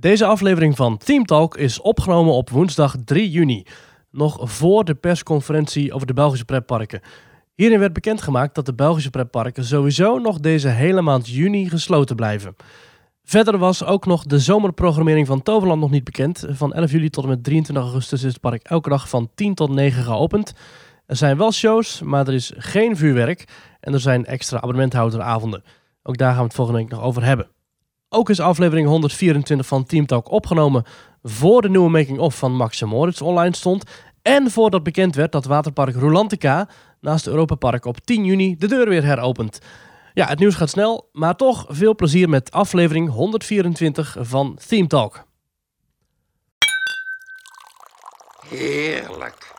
Deze aflevering van Team Talk is opgenomen op woensdag 3 juni, nog voor de persconferentie over de Belgische pretparken. Hierin werd bekendgemaakt dat de Belgische pretparken sowieso nog deze hele maand juni gesloten blijven. Verder was ook nog de zomerprogrammering van Toverland nog niet bekend. Van 11 juli tot en met 23 augustus is het park elke dag van 10 tot 9 geopend. Er zijn wel shows, maar er is geen vuurwerk en er zijn extra abonnementhouderavonden. Ook daar gaan we het volgende week nog over hebben. Ook is aflevering 124 van Team Talk opgenomen voor de nieuwe making-of van Max Moritz online stond. En voordat bekend werd dat waterpark Rolantica naast Europa Park op 10 juni de deur weer heropent. Ja, het nieuws gaat snel, maar toch veel plezier met aflevering 124 van Theme Talk. Heerlijk.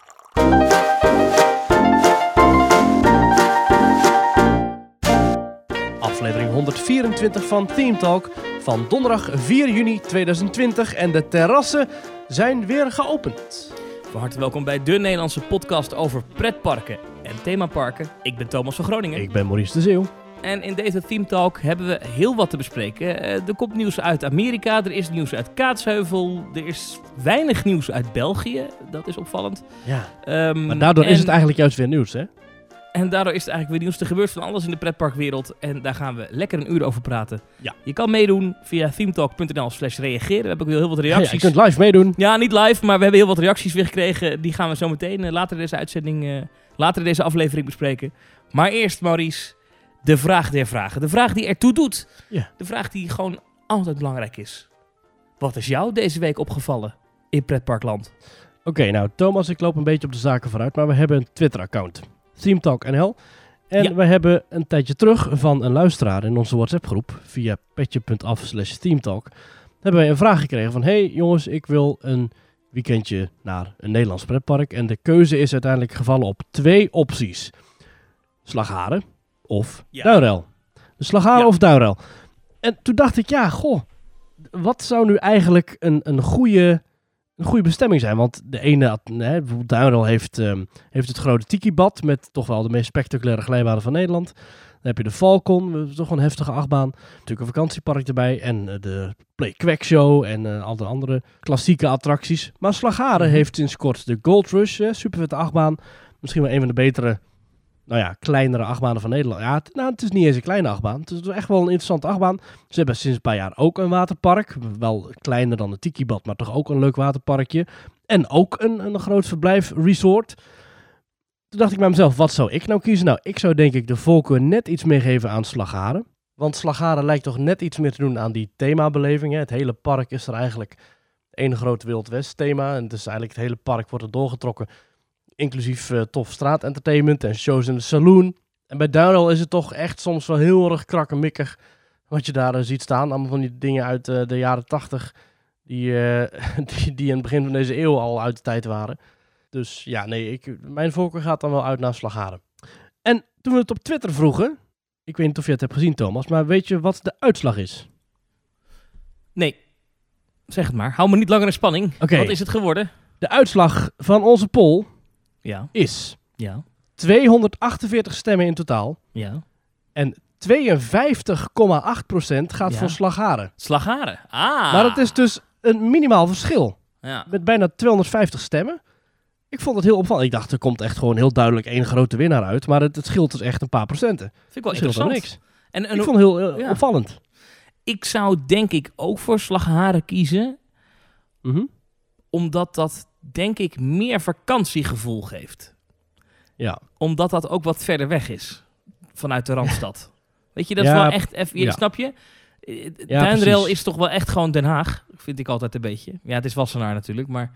Aflevering 124 van Theme Talk van donderdag 4 juni 2020 en de terrassen zijn weer geopend. Van harte welkom bij de Nederlandse podcast over pretparken en themaparken. Ik ben Thomas van Groningen. Ik ben Maurice de Zeeuw. En in deze Theme Talk hebben we heel wat te bespreken. Eh, er komt nieuws uit Amerika, er is nieuws uit Kaatsheuvel, er is weinig nieuws uit België. Dat is opvallend. Ja, Ehm, maar daardoor is het eigenlijk juist weer nieuws, hè? En daardoor is het eigenlijk weer nieuws. Er gebeurt van alles in de pretparkwereld. En daar gaan we lekker een uur over praten. Ja. Je kan meedoen via themetalk.nl slash reageren. We hebben ook heel wat Ja, reacties. je kunt live meedoen. Ja, niet live, maar we hebben heel wat reacties weer gekregen. Die gaan we zo meteen eh, later in deze uitzending, eh, later in deze aflevering bespreken. Maar eerst, Maurice, de vraag der vragen. De vraag die ertoe doet. Ja. De vraag die gewoon altijd belangrijk is. Wat is jou deze week opgevallen in pretparkland? Oké, nou Thomas, ik loop een beetje op de zaken vooruit, maar we hebben een Twitter-account. ThemeTalk NL. En Ja. we hebben een tijdje terug van een luisteraar in onze WhatsApp-groep via petje.af slash ThemeTalk. Hebben wij een vraag gekregen van, hey jongens, ik wil een weekendje naar een Nederlands pretpark. En de keuze is uiteindelijk gevallen op twee opties. Slagharen of Ja. Duinrel. Dus Slagharen Ja. of Duinrel. En toen dacht ik, ja, goh, wat zou nu eigenlijk een, een, goede, een goede bestemming zijn? Want de ene, had- nee, bijvoorbeeld Duinrel heeft, ehm, heeft het grote Tiki-bad met toch wel de meest spectaculaire glijbanen van Nederland. Dan heb je de Falcon, toch een heftige achtbaan. Natuurlijk een vakantiepark erbij en eh, de Play Quack Show en eh, al de andere klassieke attracties. Maar Slagharen Mhm. heeft sinds kort de Gold Rush, super vette achtbaan. Misschien wel een van de betere, nou ja, kleinere achtbanen van Nederland. Ja, het, nou, het is niet eens een kleine achtbaan. Het is echt wel een interessante achtbaan. Ze hebben sinds een paar jaar ook een waterpark. Wel kleiner dan het Tiki-bad, maar toch ook een leuk waterparkje. En ook een, een groot verblijf resort. Toen dacht ik bij mezelf, wat zou ik nou kiezen? Nou, ik zou denk ik de voorkeur net iets meer geven aan Slagharen. Want Slagharen lijkt toch net iets meer te doen aan die themabeleving. Hè? Het hele park is er eigenlijk één groot Wild West thema. En dus eigenlijk het hele park wordt er doorgetrokken. Inclusief eh, tof straatentertainment en shows in de saloon. En bij Duinrel is het toch echt soms wel heel erg krakkemikkig wat je daar eh, ziet staan. Allemaal van die dingen uit eh, de jaren tachtig die, die, die in het begin van deze eeuw al uit de tijd waren. Dus ja, nee, ik, mijn voorkeur gaat dan wel uit naar Slagharen. En toen we het op Twitter vroegen, ik weet niet of je het hebt gezien Thomas, maar weet je wat de uitslag is? Nee, zeg het maar. Hou me niet langer in spanning. Wat is het geworden? De uitslag van onze poll Ja, is ja, 248 stemmen in totaal. ja. En 52,8% gaat Ja. voor Slagharen. Slagharen. Ah. Maar het is dus een minimaal verschil. Ja. Met bijna 250 stemmen. Ik vond het heel opvallend. Ik dacht, er komt echt gewoon heel duidelijk één grote winnaar uit. Maar het, het scheelt dus echt een paar procenten. Vind ik wel interessant. niks. En, en ik vond het heel eh, ja. opvallend. ik zou denk ik ook voor slagharen kiezen, Mhm. omdat dat denk ik meer vakantiegevoel geeft. Ja. Omdat dat ook wat verder weg is vanuit de Randstad. Weet je, dat Ja, is wel echt even, ja. snap je? Precies. is toch wel echt gewoon Den Haag, vind ik altijd een beetje. Ja, het is Wassenaar natuurlijk, maar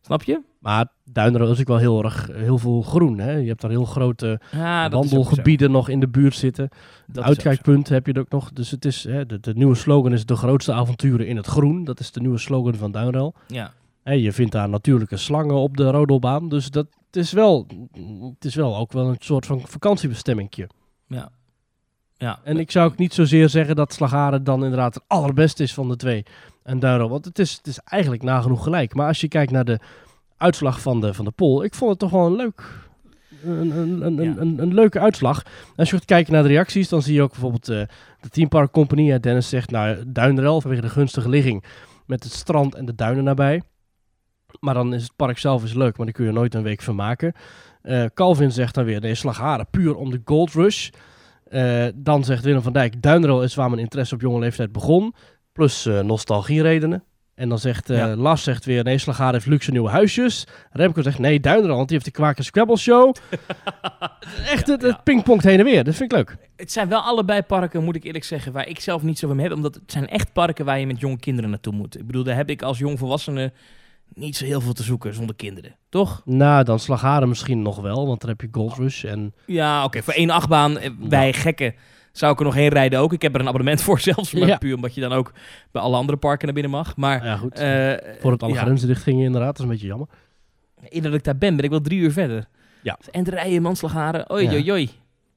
snap je? Maar Duinrel is ook wel heel erg heel veel groen. Hè? Je hebt daar heel grote Ja, wandelgebieden nog in de buurt zitten. Dat Uitkijkpunt heb je er ook nog. Dus het is, hè, de, de nieuwe slogan is de grootste avonturen in het groen. Dat is de nieuwe slogan van Duinrel. Ja. Je vindt daar natuurlijke slangen op de rodelbaan. Dus dat is wel, het is wel ook wel een soort van vakantiebestemmingje. Ja. Ja. En ik zou ook niet zozeer zeggen dat Slagharen dan inderdaad het allerbeste is van de twee. En Duinrel, want het is, het is eigenlijk nagenoeg gelijk. Maar als je kijkt naar de uitslag van de, van de poll, ik vond het toch wel een leuk... Een, een, een, Ja. een, een, leuke uitslag. Als je gaat kijken naar de reacties, dan zie je ook bijvoorbeeld eh, de Team Park Company. Dennis zegt, nou, Duinrel vanwege de gunstige ligging met het strand en de duinen nabij. Maar dan is het park zelf is leuk, maar die kun je nooit een week vermaken. Eh Calvin zegt dan weer, nee, Slagharen, puur om de Gold Rush. Eh, dan zegt Willem van Dijk, Duinrel is waar mijn interesse op jonge leeftijd begon. Plus eh nostalgieredenen. En dan zegt Ja. Lars zegt weer, nee, Slagharen heeft luxe nieuwe huisjes. Remco zegt, nee, Duinrel, want die heeft de Kwaken Scrabble Show. Echt, het, het Ja. pingpongt heen en weer. Dat vind ik leuk. Het zijn wel allebei parken, moet ik eerlijk zeggen, waar ik zelf niet zo van heb. Omdat het zijn echt parken waar je met jonge kinderen naartoe moet. Ik bedoel, daar heb ik als jong volwassene niet zo heel veel te zoeken zonder kinderen. Toch? Nou, dan Slagharen misschien nog wel, want dan heb je Gold Rush en... Ja, oké. Voor één achtbaan, eh, wij gekken, zou ik er nog heen rijden ook. Ik heb er een abonnement voor zelfs, maar Ja. puur omdat je dan ook bij alle andere parken naar binnen mag. Maar Ja, goed. eh, Voor het alle ja, inderdaad, dat is een beetje jammer. eer dat ik daar ben, ben ik wel drie uur verder. Ja. En de rijden, manslagharen, oei, oei, oei.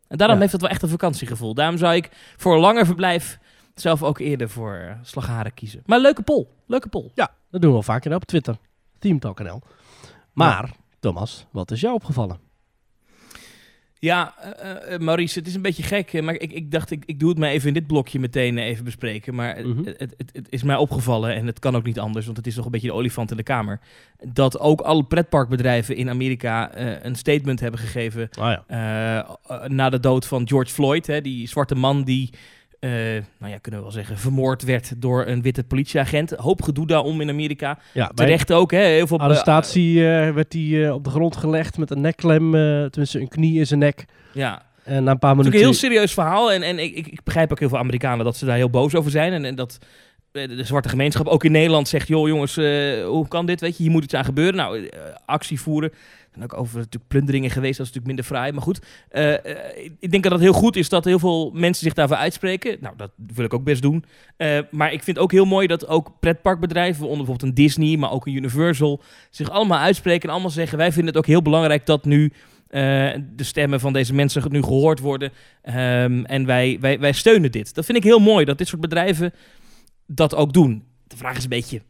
En daarom heeft het wel echt een vakantiegevoel. Daarom zou ik voor een langer verblijf zelf ook eerder voor eh, Slagharen kiezen. Maar leuke pol, leuke pol. Ja, dat doen we wel vaker op Twitter. Teamtalk.nl. Maar, Thomas, wat is jou opgevallen? Ja, eh, Maurice, het is een beetje gek, maar ik, ik dacht, ik, ik doe het maar even in dit blokje meteen even bespreken. Maar het- Mhm. het, het, het is mij opgevallen, en het kan ook niet anders, want het is toch een beetje de olifant in de kamer, dat ook alle pretparkbedrijven in Amerika een statement hebben gegeven Ah ja. na de dood van George Floyd, hè, die zwarte man die, eh, nou ja, kunnen we wel zeggen, vermoord werd door een witte politieagent. Hoop gedoe daarom in Amerika. ja Terecht ook, hè, heel veel... arrestatie eh, werd hij eh, op de grond gelegd met een nekklem, tenminste een knie in zijn nek. ja, En na een paar Het is minuten... een heel serieus verhaal. En, en ik, ik, ik begrijp ook heel veel Amerikanen dat ze daar heel boos over zijn. En, en dat de zwarte gemeenschap ook in Nederland zegt... joh jongens, hoe kan dit? Weet je, hier moet iets aan gebeuren. Nou, actie voeren. En ook over natuurlijk plunderingen geweest. Dat is natuurlijk minder fraai. Maar goed, eh, eh, ik- denk dat het heel goed is dat heel veel mensen zich daarvoor uitspreken. Nou, dat wil ik ook best doen. Eh, maar ik vind ook heel mooi dat ook pretparkbedrijven... onder bijvoorbeeld een Disney, maar ook een Universal... zich allemaal uitspreken en allemaal zeggen... wij vinden het ook heel belangrijk dat nu... de stemmen van deze mensen nu gehoord worden. Ehm, en wij, wij, wij steunen dit. Dat vind ik heel mooi, dat dit soort bedrijven dat ook doen. De vraag is een beetje,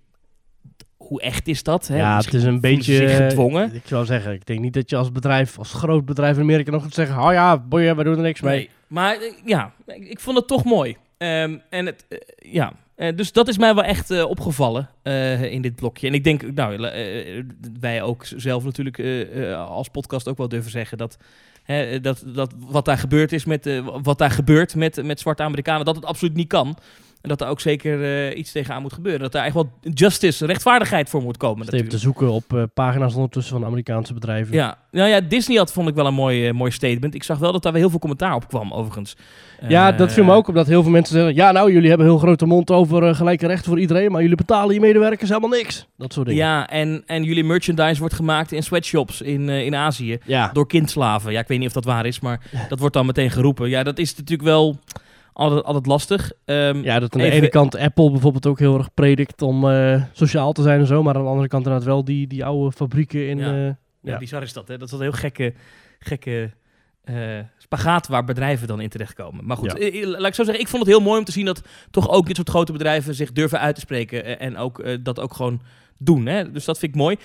hoe echt is dat? Hè? ja, het is een beetje... gedwongen. Ik zou zeggen, ik denk niet dat je als bedrijf, als groot bedrijf in Amerika nog gaat zeggen... Oh ja, boeien, we doen er niks mee. Nee, maar eh, ja, ik, vond het toch mooi. Ehm, en het, eh, ja, Eh, dus dat is mij wel echt eh, opgevallen eh, in dit blokje. En ik denk, nou, eh, wij ook zelf natuurlijk eh, eh, als podcast ook wel durven zeggen dat, hè, dat, dat wat daar gebeurd is met, eh, wat daar gebeurt met, met zwarte Amerikanen, dat het absoluut niet kan. En dat er ook zeker eh, iets tegenaan moet gebeuren. Dat daar echt wel justice, rechtvaardigheid voor moet komen. Zit even te zoeken op eh, pagina's ondertussen van Amerikaanse bedrijven. Ja, nou ja, Disney had vond ik wel een mooi, eh, mooi statement. Ik zag wel dat daar weer heel veel commentaar op kwam, overigens. Ja, dat viel me ook op dat heel veel mensen zeggen... Ja, nou, jullie hebben een heel grote mond over gelijke rechten voor iedereen... maar jullie betalen je medewerkers helemaal niks. Dat soort dingen. Ja, en, en jullie merchandise wordt gemaakt in sweatshops in, in Azië. Ja, Door kindslaven. Ja, ik weet niet of dat waar is, maar dat wordt dan meteen geroepen. Ja, dat is natuurlijk wel altijd, altijd lastig. Ehm, ja dat aan de Even- ene kant Apple bijvoorbeeld ook heel erg predikt om eh, sociaal te zijn en zo... maar aan de andere kant inderdaad wel die, die oude fabrieken in... Ja. eh, ja, ja. bizar is dat, hè? Dat is een heel gekke, gekke eh, spagaat waar bedrijven dan in terechtkomen. Maar goed, Ja. eh, laat ik zo zeggen, ik vond het heel mooi om te zien dat toch ook dit soort grote bedrijven zich durven uit te spreken eh, en ook eh, dat ook gewoon doen. Hè? Dus dat vind ik mooi.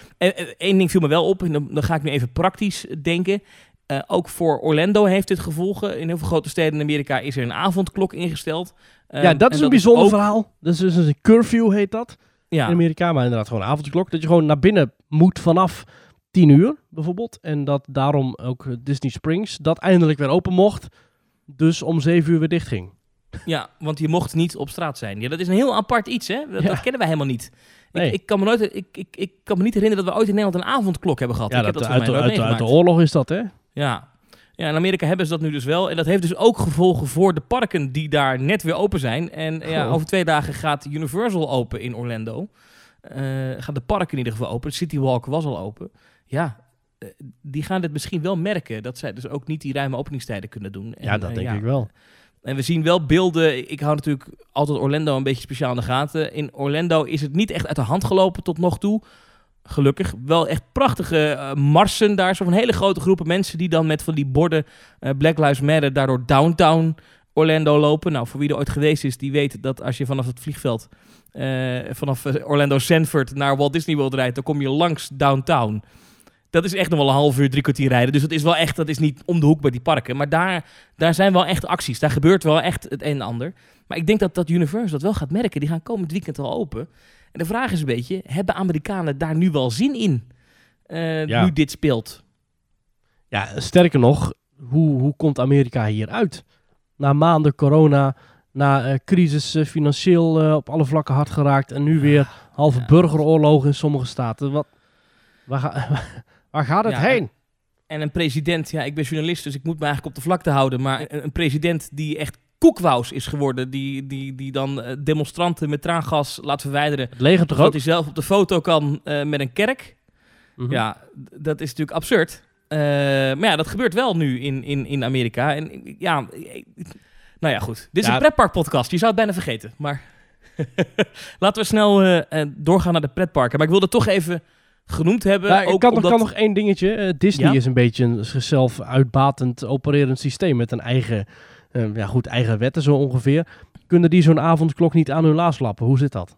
Eén ding viel me wel op, en dan, dan ga ik nu even praktisch denken. Eh, ook voor Orlando heeft dit gevolgen. In heel veel grote steden in Amerika is er een avondklok ingesteld. ja, Ehm, dat en is een bijzonder ook- verhaal. Dat is dus een curfew heet dat Ja, in Amerika. Maar inderdaad gewoon een avondklok. Dat je gewoon naar binnen moet vanaf 10 uur bijvoorbeeld. En dat daarom ook eh, Disney Springs dat eindelijk weer open mocht. Dus om 7 uur weer dicht ging. Ja, want je mocht niet op straat zijn. Ja, dat is een heel apart iets, hè? Dat, Ja. dat kennen wij helemaal niet. Nee. Ik, ik, kan me nooit, ik, ik, ik kan me niet herinneren dat we ooit in Nederland een avondklok hebben gehad. Ja, ik dat, heb dat uit, uit, uit de oorlog is dat, hè? Ja. ja, in Amerika hebben ze dat nu dus wel. En dat heeft dus ook gevolgen voor de parken die daar net weer open zijn. En ja, Goh. over twee dagen gaat Universal open in Orlando. Eh gaan de parken in ieder geval open. City Walk was al open. Ja, eh, die gaan dit misschien wel merken. Dat zij dus ook niet die ruime openingstijden kunnen doen. Ja, dat eh, denk ik wel. En we zien wel beelden. Ik hou natuurlijk altijd Orlando een beetje speciaal in de gaten. In Orlando is het niet echt uit de hand gelopen tot nog toe. Gelukkig. Wel echt prachtige eh, marsen daar. Zo van hele grote groepen mensen die dan met van die borden eh, Black Lives Matter daardoor downtown Orlando lopen. Nou, voor wie er ooit geweest is, die weet dat als je vanaf het vliegveld eh, vanaf Orlando Sanford naar Walt Disney World rijdt, dan kom je langs downtown. Dat is echt nog wel een half uur, drie kwartier rijden. Dus dat is wel echt, dat is niet om de hoek bij die parken. Maar daar, daar zijn wel echt acties. Daar gebeurt wel echt het een en ander. Maar ik denk dat dat Universal dat wel gaat merken. Die gaan komend weekend al open. En de vraag is een beetje, hebben Amerikanen daar nu wel zin in? eh, Ja. Nu dit speelt. Ja, sterker nog, hoe, hoe komt Amerika hieruit? Na maanden corona, na eh, crisis eh, financieel op alle vlakken hard geraakt en nu weer halve ja. burgeroorlogen in sommige staten. Wat, waar, ga- waar gaat het Ja, heen? En een president, ja, ik ben journalist, dus ik moet me eigenlijk op de vlakte houden. Maar een president die echt koekwous is geworden, die, die, die dan eh, demonstranten met traangas laat verwijderen. Het leger toch ook? hij zelf op de foto kan eh, met een kerk. Mhm. Ja, dat is natuurlijk absurd. Eh, maar ja, dat gebeurt wel nu in, in, in Amerika. En ja, nou ja, goed. Dit is Ja. een pretparkpodcast. Je zou het bijna vergeten. Maar laten we snel doorgaan naar de pretparken. Maar ik wilde toch even genoemd hebben. Ik ook kan, nog, kan nog één dingetje. Disney Ja? is een beetje een zichzelf uitbatend opererend systeem met een eigen, eh, ja goed, eigen wetten zo ongeveer. Kunnen die zo'n avondklok niet aan hun laars lappen? Hoe zit dat?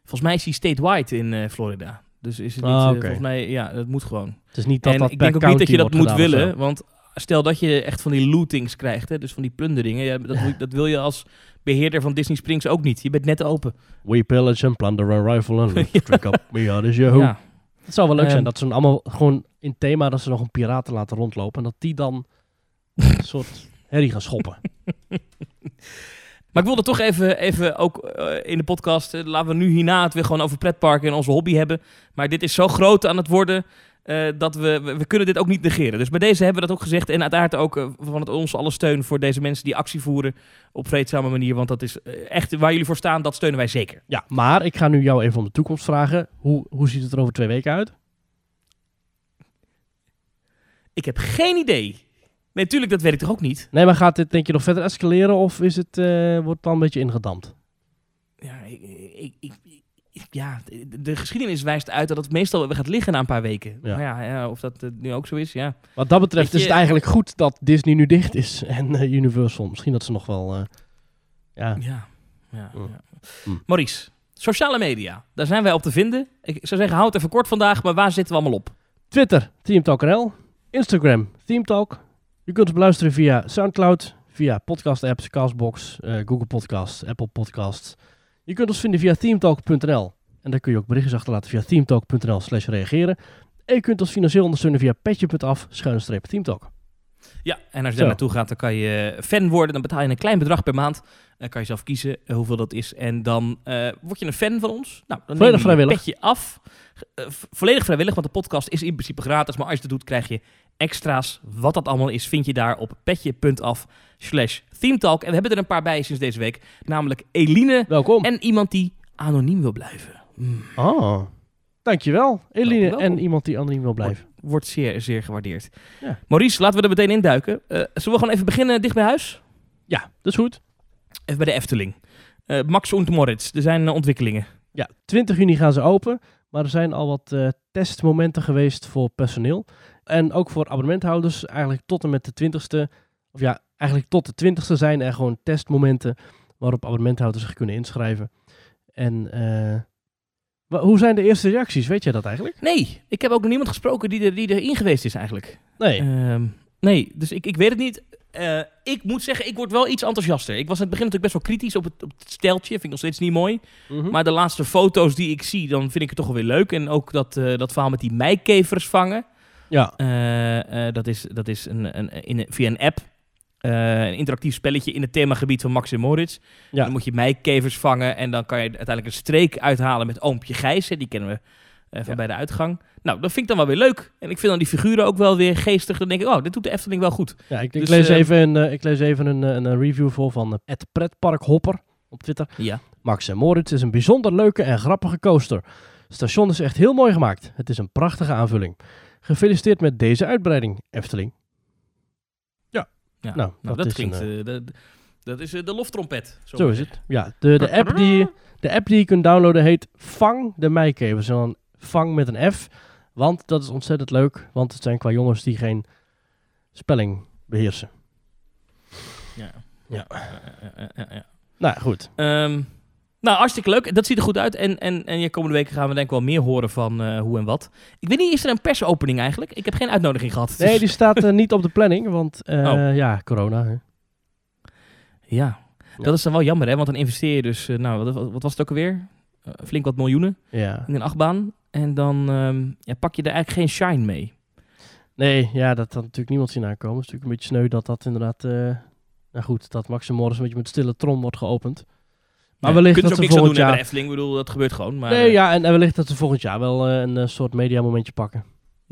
Volgens mij is hij statewide in eh, Florida. Dus is het niet, Ah, eh, volgens mij, ja, dat moet gewoon. Het is niet dat en dat ik denk ook niet dat je dat moet willen. Want stel dat je echt van die lootings krijgt, hè, dus van die plunderingen. Ja, dat, wil- dat wil je als beheerder van Disney Springs ook niet. Je bent net open. We pillage and plunder and rifle and loot. Drink up, we are the Yahoo. Ja. Het zou wel leuk zijn Ehm. dat ze allemaal gewoon in thema dat ze nog een piraten laten rondlopen. En dat die dan een soort herrie gaan schoppen. Maar ik wilde toch even, even ook eh, in de podcast, eh, laten we nu hierna het weer gewoon over pretparken en onze hobby hebben. Maar dit is zo groot aan het worden eh, dat we, we, we kunnen dit ook niet negeren. Dus bij deze hebben we dat ook gezegd en uiteraard ook van het, ons alle steun voor deze mensen die actie voeren op vreedzame manier. Want dat is echt waar jullie voor staan, dat steunen wij zeker. Ja, maar ik ga nu jou even om de toekomst vragen. Hoe, hoe ziet het er over twee weken uit? Ik heb geen idee. Nee, natuurlijk, dat weet ik toch ook niet. Nee, maar gaat dit denk je nog verder escaleren of is het, eh, wordt het dan een beetje ingedampt? Ja, ik, ik, ik, ja, de, de geschiedenis wijst uit dat het meestal weer gaat liggen na een paar weken. Ja. Maar ja, ja, of dat nu ook zo is, ja. Wat dat betreft is het eigenlijk goed dat Disney nu dicht is en eh, Universal. Misschien dat ze nog wel... eh, ja. Ja, ja. Mm. Maurice, sociale media. Daar zijn wij op te vinden. Ik zou zeggen, houd het even kort vandaag, maar waar zitten we allemaal op? Twitter, TeamTalk.nl. Instagram, TeamTalk. Je kunt ons beluisteren via Soundcloud, via podcast-apps, Castbox, eh, Google Podcasts, Apple Podcasts. Je kunt ons vinden via teamtalk.nl. En daar kun je ook berichtjes achterlaten via teamtalk.nl slash reageren. En je kunt ons financieel ondersteunen via petje.af, schuine streep teamtalk. Ja, en als je daar naartoe gaat, dan kan je fan worden. Dan betaal je een klein bedrag per maand. Dan kan je zelf kiezen eh, hoeveel dat is. En dan eh, word je een fan van ons. Nou, dan Volledig je je vrijwillig. petje af. Volledig vrijwillig, want de podcast is in principe gratis. Maar als je dat doet, krijg je extra's. Wat dat allemaal is, vind je daar op petje.af slash themetalk. En we hebben er een paar bij sinds deze week. Namelijk Eline Welkom. en iemand die anoniem wil blijven. Mm, Oh, dankjewel. Eline Welkom, welkom. en iemand die anoniem wil blijven. wordt zeer, zeer gewaardeerd. Ja. Maurice, laten we er meteen induiken. Eh zullen we gewoon even beginnen dicht bij huis? Ja, dat is goed. Even bij de Efteling. Eh, Max und Moritz, er zijn eh, ontwikkelingen. Ja, 20 juni gaan ze open. Maar er zijn al wat eh, testmomenten geweest voor personeel. En ook voor abonnementhouders. Eigenlijk tot en met de 20ste. Of ja, eigenlijk tot de 20ste zijn er gewoon testmomenten. Waarop abonnementhouders zich kunnen inschrijven. En wa- hoe zijn de eerste reacties? Weet jij dat eigenlijk? Nee, ik heb ook nog niemand gesproken die, er, die erin geweest is eigenlijk. Nee. Ehm, nee, dus ik, ik weet het niet. Eh, ik moet zeggen, ik word wel iets enthousiaster. Ik was in het begin natuurlijk best wel kritisch op het, op het steltje. Vind ik nog steeds niet mooi. Mhm. Maar de laatste foto's die ik zie, dan vind ik het toch wel weer leuk. En ook dat, eh, dat verhaal met die meikevers vangen. Ja. Eh, eh, dat is, dat is een, een, in, een- via een app. Eh, een interactief spelletje in het themagebied van Max en Moritz. Ja. Dan moet je meikevers vangen en dan kan je uiteindelijk een streek uithalen met oompje Gijs. Hè, die kennen we van Ja. bij de uitgang. Nou, dat vind ik dan wel weer leuk. En ik vind dan die figuren ook wel weer geestig. Dan denk ik, oh, dit doet de Efteling wel goed. ja ik, ik Dus, lees even een, ik lees even een, een, review voor van uh, Pretparkhopper op Twitter. Ja. Max en Moritz is een bijzonder leuke en grappige coaster. Het station is echt heel mooi gemaakt. Het is een prachtige aanvulling. Gefeliciteerd met deze uitbreiding, Efteling. ja. Nou, Nou, dat dat, is klinkt... een, eh, dat, dat is eh, de loftrompet. Zo is het. Ja, de, de, app die, de app die je kunt downloaden heet Vang de Meikevers. En dan Vang met een F. Want dat is ontzettend leuk. Want het zijn qua jongens die geen spelling beheersen. Ja. Ja. Ja, ja, ja, ja, ja. Nou, goed. Ehm, nou, hartstikke leuk. Dat ziet er goed uit. En, en, en je komende weken gaan we denk ik wel meer horen van eh, hoe en wat. Ik weet niet, is er een persopening eigenlijk? Ik heb geen uitnodiging gehad. Nee, Dus- die staat eh, niet op de planning. Want eh, Oh. ja, corona. Hè. Ja, dat is dan wel jammer, hè? Want dan investeer je dus... nou, wat, wat was het ook alweer? flink wat miljoenen Ja. in een achtbaan. En dan ehm, ja, pak je er eigenlijk geen shine mee. Nee, ja, dat had natuurlijk niemand zien aankomen. Het is natuurlijk een beetje sneu dat dat inderdaad... nou goed, dat Max Morris een beetje met stille trom wordt geopend. Maar wellicht dat ze ze ook niks aan doen volgend hè, bij jaar... de Efteling. Ik bedoel, dat gebeurt gewoon. Maar, nee, eh, ja, en, en wellicht dat ze volgend jaar wel eh, een eh, soort mediamomentje pakken.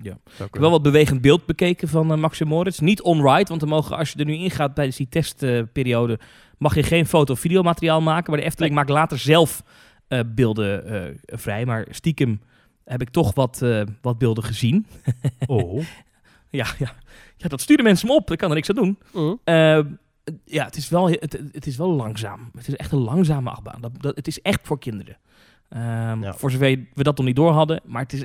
Ja. Ik heb wel wat bewegend beeld bekeken van uh, Max en Moritz. Niet on-ride, want dan mogen, als je er nu ingaat tijdens die testperiode, mag je geen foto- of videomateriaal maken. Maar de Efteling maakt later zelf eh, beelden eh, vrij. Maar stiekem heb ik toch wat, eh, wat beelden gezien. Oh. ja, ja. ja, dat sturen mensen me op. Ik kan er niks aan doen. Mm. Ja, het is, wel, het, het is wel langzaam. Het is echt een langzame achtbaan. Dat, dat, het is echt voor kinderen. Ehm, Ja. Voor zover we dat nog niet door hadden. Maar het is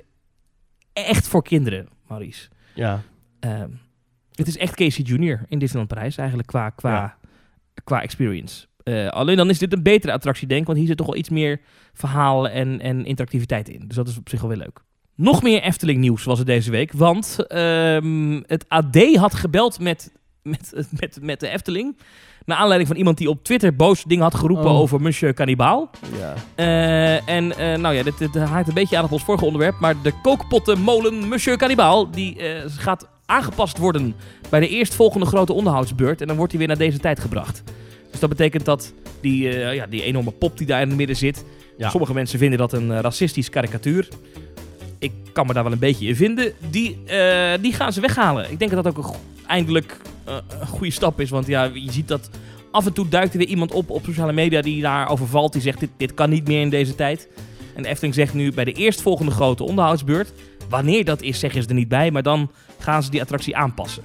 echt voor kinderen, Maurice. Ja. Ehm, het is echt Casey Junior in Disneyland Parijs eigenlijk qua, qua, Ja. qua experience. Eh, alleen dan is dit een betere attractie denk ik, want hier zit toch wel iets meer verhaal en, en interactiviteit in. Dus dat is op zich wel weer leuk. Nog meer Efteling nieuws was het deze week, want ehm, het AD had gebeld met, met, met, met de Efteling. Naar aanleiding van iemand die op Twitter boos dingen had geroepen Oh. over Monsieur Cannibal. Ja. Eh, en eh, nou ja, dit, dit haakt een beetje aan op ons vorige onderwerp. Maar de kookpottenmolen Monsieur Cannibal, die eh, gaat aangepast worden bij de eerstvolgende grote onderhoudsbeurt. En dan wordt hij weer naar deze tijd gebracht. Dus dat betekent dat die, ja, die enorme pop die daar in het midden zit. Ja. Sommige mensen vinden dat een racistisch karikatuur. Ik kan me daar wel een beetje in vinden. Die, eh, die gaan ze weghalen. Ik denk dat dat ook een eindelijk eh, een goede stap is. Want ja, je ziet dat af en toe duikt er weer iemand op op sociale media die daarover valt. Die zegt, dit, dit kan niet meer in deze tijd. En de Efteling zegt nu bij de eerstvolgende grote onderhoudsbeurt... Wanneer dat is, zeggen ze er niet bij. Maar dan gaan ze die attractie aanpassen.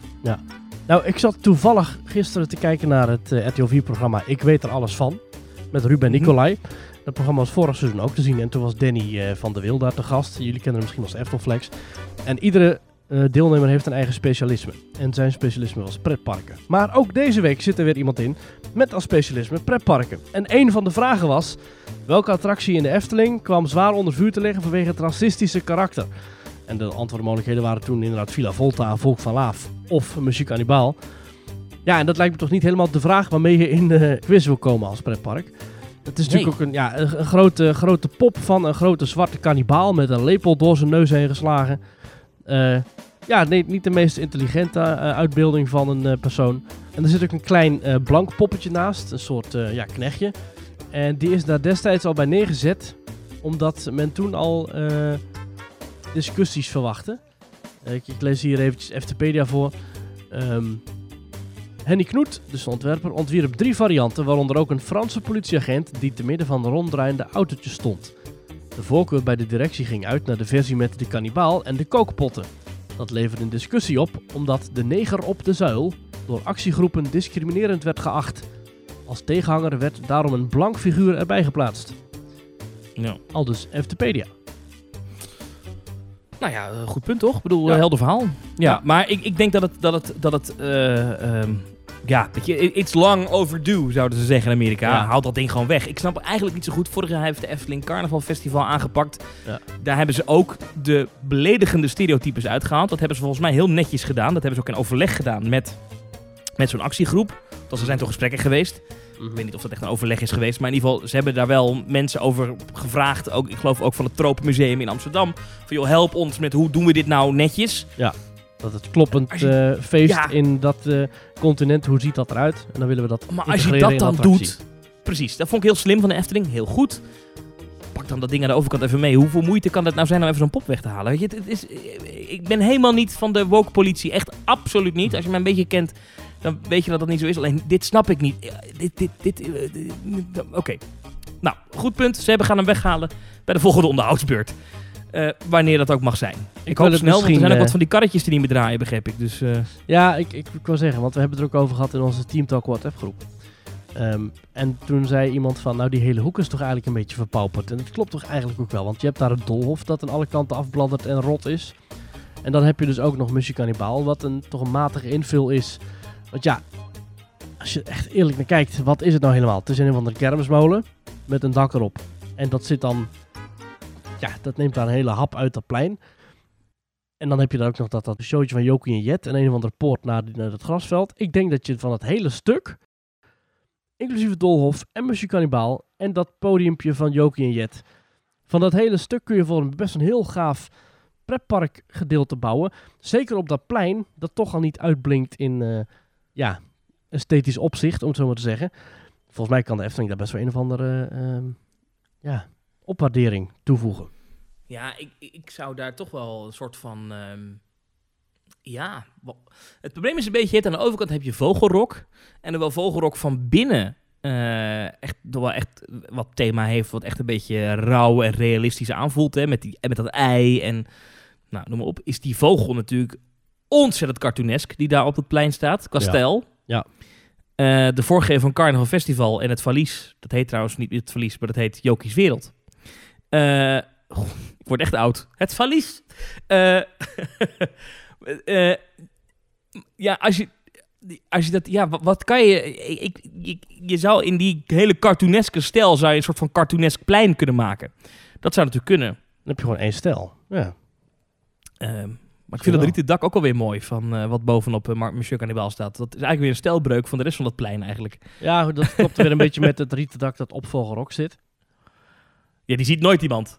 Nou, ik zat toevallig gisteren te kijken naar het eh, RTL 4-programma Ik weet er alles van. Met Ruben Mhm. Nicolai. Dat programma was vorig seizoen ook te zien. En toen was Danny eh, van der Wil daar te gast. Jullie kennen hem misschien als Eftelflex. En iedere eh, deelnemer heeft een eigen specialisme. En zijn specialisme was pretparken. Maar ook deze week zit er weer iemand in met als specialisme pretparken. En een van de vragen was... Welke attractie in de Efteling kwam zwaar onder vuur te liggen vanwege het racistische karakter? En de antwoordmogelijkheden waren toen inderdaad Villa Volta, Volk van Laaf of Muziek Cannibal. Ja, en dat lijkt me toch niet helemaal de vraag waarmee je in de quiz wil komen als pretpark. Het is natuurlijk ook een, ja, een, grote, grote pop van een grote zwarte kannibaal met een lepel door zijn neus heen geslagen. Eh, ja, nee, niet de meest intelligente eh, uitbeelding van een eh, persoon. En er zit ook een klein blank poppetje naast, een soort ja, knechtje. En die is daar destijds al bij neergezet, omdat men toen al discussies verwachtte. Ik, ik lees hier eventjes FTpedia voor. Ehm, Henny Knoet, dus de ontwerper, ontwierp drie varianten, waaronder ook een Franse politieagent die te midden van de ronddraaiende autootjes stond. De voorkeur bij de directie ging uit naar de versie met de kannibaal en de kookpotten. Dat leverde een discussie op, omdat de neger op de zuil door actiegroepen discriminerend werd geacht. Als tegenhanger werd daarom een blank figuur erbij geplaatst. Ja. Al dus FTpedia. Nou ja, eh, goed punt toch? Ik bedoel, Ja. eh, helder verhaal. Ja, Ja. maar ik, ik denk dat het, dat het, dat het eh, ehm, ja, weet je, it's long overdue, zouden ze zeggen in Amerika. Ja. Haal dat ding gewoon weg. Ik snap eigenlijk niet zo goed. Vorig jaar heeft de Efteling Carnaval Festival aangepakt. Ja. Daar hebben ze ook de beledigende stereotypes uitgehaald. Dat hebben ze volgens mij heel netjes gedaan. Dat hebben ze ook in overleg gedaan met, met zo'n actiegroep. Want er zijn toch gesprekken geweest. Ik weet niet of dat echt een overleg is geweest. Maar in ieder geval, ze hebben daar wel mensen over gevraagd. Ook, ik geloof ook van het Tropenmuseum in Amsterdam. Van joh, help ons met hoe doen we dit nou netjes. Dat het kloppend je- eh, feest Ja. in dat eh, continent, hoe ziet dat eruit? En dan willen we dat Maar als je dat dan doet... Precies, dat vond ik heel slim van de Efteling. Heel goed. Pak dan dat ding aan de overkant even mee. Hoeveel moeite kan het nou zijn om even zo'n pop weg te halen? Weet je, het, het is, ik ben helemaal niet van de woke politie. Echt absoluut niet. Als je mij een beetje kent, dan weet je dat dat niet zo is. Alleen dit snap ik niet. Dit, dit, dit, eh, dit- Oké. Nou, goed punt. Ze hebben gaan hem weghalen bij de volgende onderhoudsbeurt. Eh, wanneer dat ook mag zijn. Ik, hoop het snel, want er zijn ook wat eh, van die karretjes die niet meer draaien, begreep ik. Dus eh, Ja, ik, ik, ik wil zeggen, want we hebben het er ook over gehad in onze Team Talk WhatsApp groep. Ehm, en toen zei iemand van, nou die hele hoek is toch eigenlijk een beetje verpauperd. En dat klopt toch eigenlijk ook wel, want je hebt daar het doolhof dat aan alle kanten afbladdert en rot is. En dan heb je dus ook nog Muziek Cannibal, wat een, toch een matige invul is. Want ja, als je echt eerlijk naar kijkt, wat is het nou helemaal? Het is een van de kermismolen met een dak erop. En dat zit dan, ja, dat neemt daar een hele hap uit dat plein. En dan heb je daar ook nog dat, dat showtje van Jokie en Jet en een of andere poort naar, naar het grasveld. Ik denk dat je van het hele stuk, inclusief het Dolhof en Monsieur Cannibal en dat podiumpje van Jokie en Jet, Van dat hele stuk kun je voor een best een heel gaaf pretpark gedeelte bouwen. Zeker op dat plein, dat toch al niet uitblinkt in eh, ja, esthetisch opzicht, om het zo maar te zeggen. Volgens mij kan de Efteling daar best wel een of andere ehm, ja, opwaardering toevoegen. Ja, ik, ik zou daar toch wel een soort van. ehm, ja, het probleem is een beetje: aan de overkant heb je vogelrok. En dan wel vogelrok van binnen. eh, echt, wel echt wat thema heeft, wat echt een beetje rauw en realistisch aanvoelt. Hè, met, die, en met dat ei en. Nou, noem maar op. Is die vogel natuurlijk ontzettend cartoonesk die daar op het plein staat, qua Ja. Eh, de voorgever van Carnaval Festival en het Valies. Dat heet trouwens niet het Valies, maar dat heet Jokies Wereld. Goh, ik word echt oud. Het Valies. Eh, eh, ja, als je, als je dat... Ja, wat, wat kan je... Ik, je zou in die hele cartooneske stijl... zou je een soort van cartoonesk plein kunnen maken. Dat zou natuurlijk kunnen. Dan heb je gewoon één stijl. Ja. Ehm, maar ik vind dat rieten dak ook alweer mooi... van wat bovenop uh, Monsieur Cannibal staat. Dat is eigenlijk weer een stijlbreuk van de rest van dat plein eigenlijk. Ja, dat klopt weer een beetje met het rieten dak dat op Vogelrok zit. Ja, die ziet nooit iemand.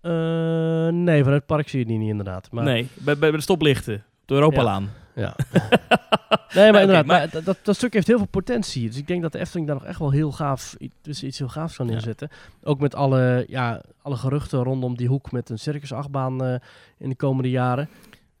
Eh, nee, van het park zie je die niet inderdaad. Maar, Nee, bij, bij de stoplichten. De Europalaan. Ja. nee, maar inderdaad, maar- maar dat, stuk heeft heel veel potentie. Dus ik denk dat de Efteling daar nog echt wel heel gaaf, dus iets heel gaafs kan Ja. inzetten. Ook met alle, ja, alle geruchten rondom die hoek met een circusachtbaan eh in de komende jaren.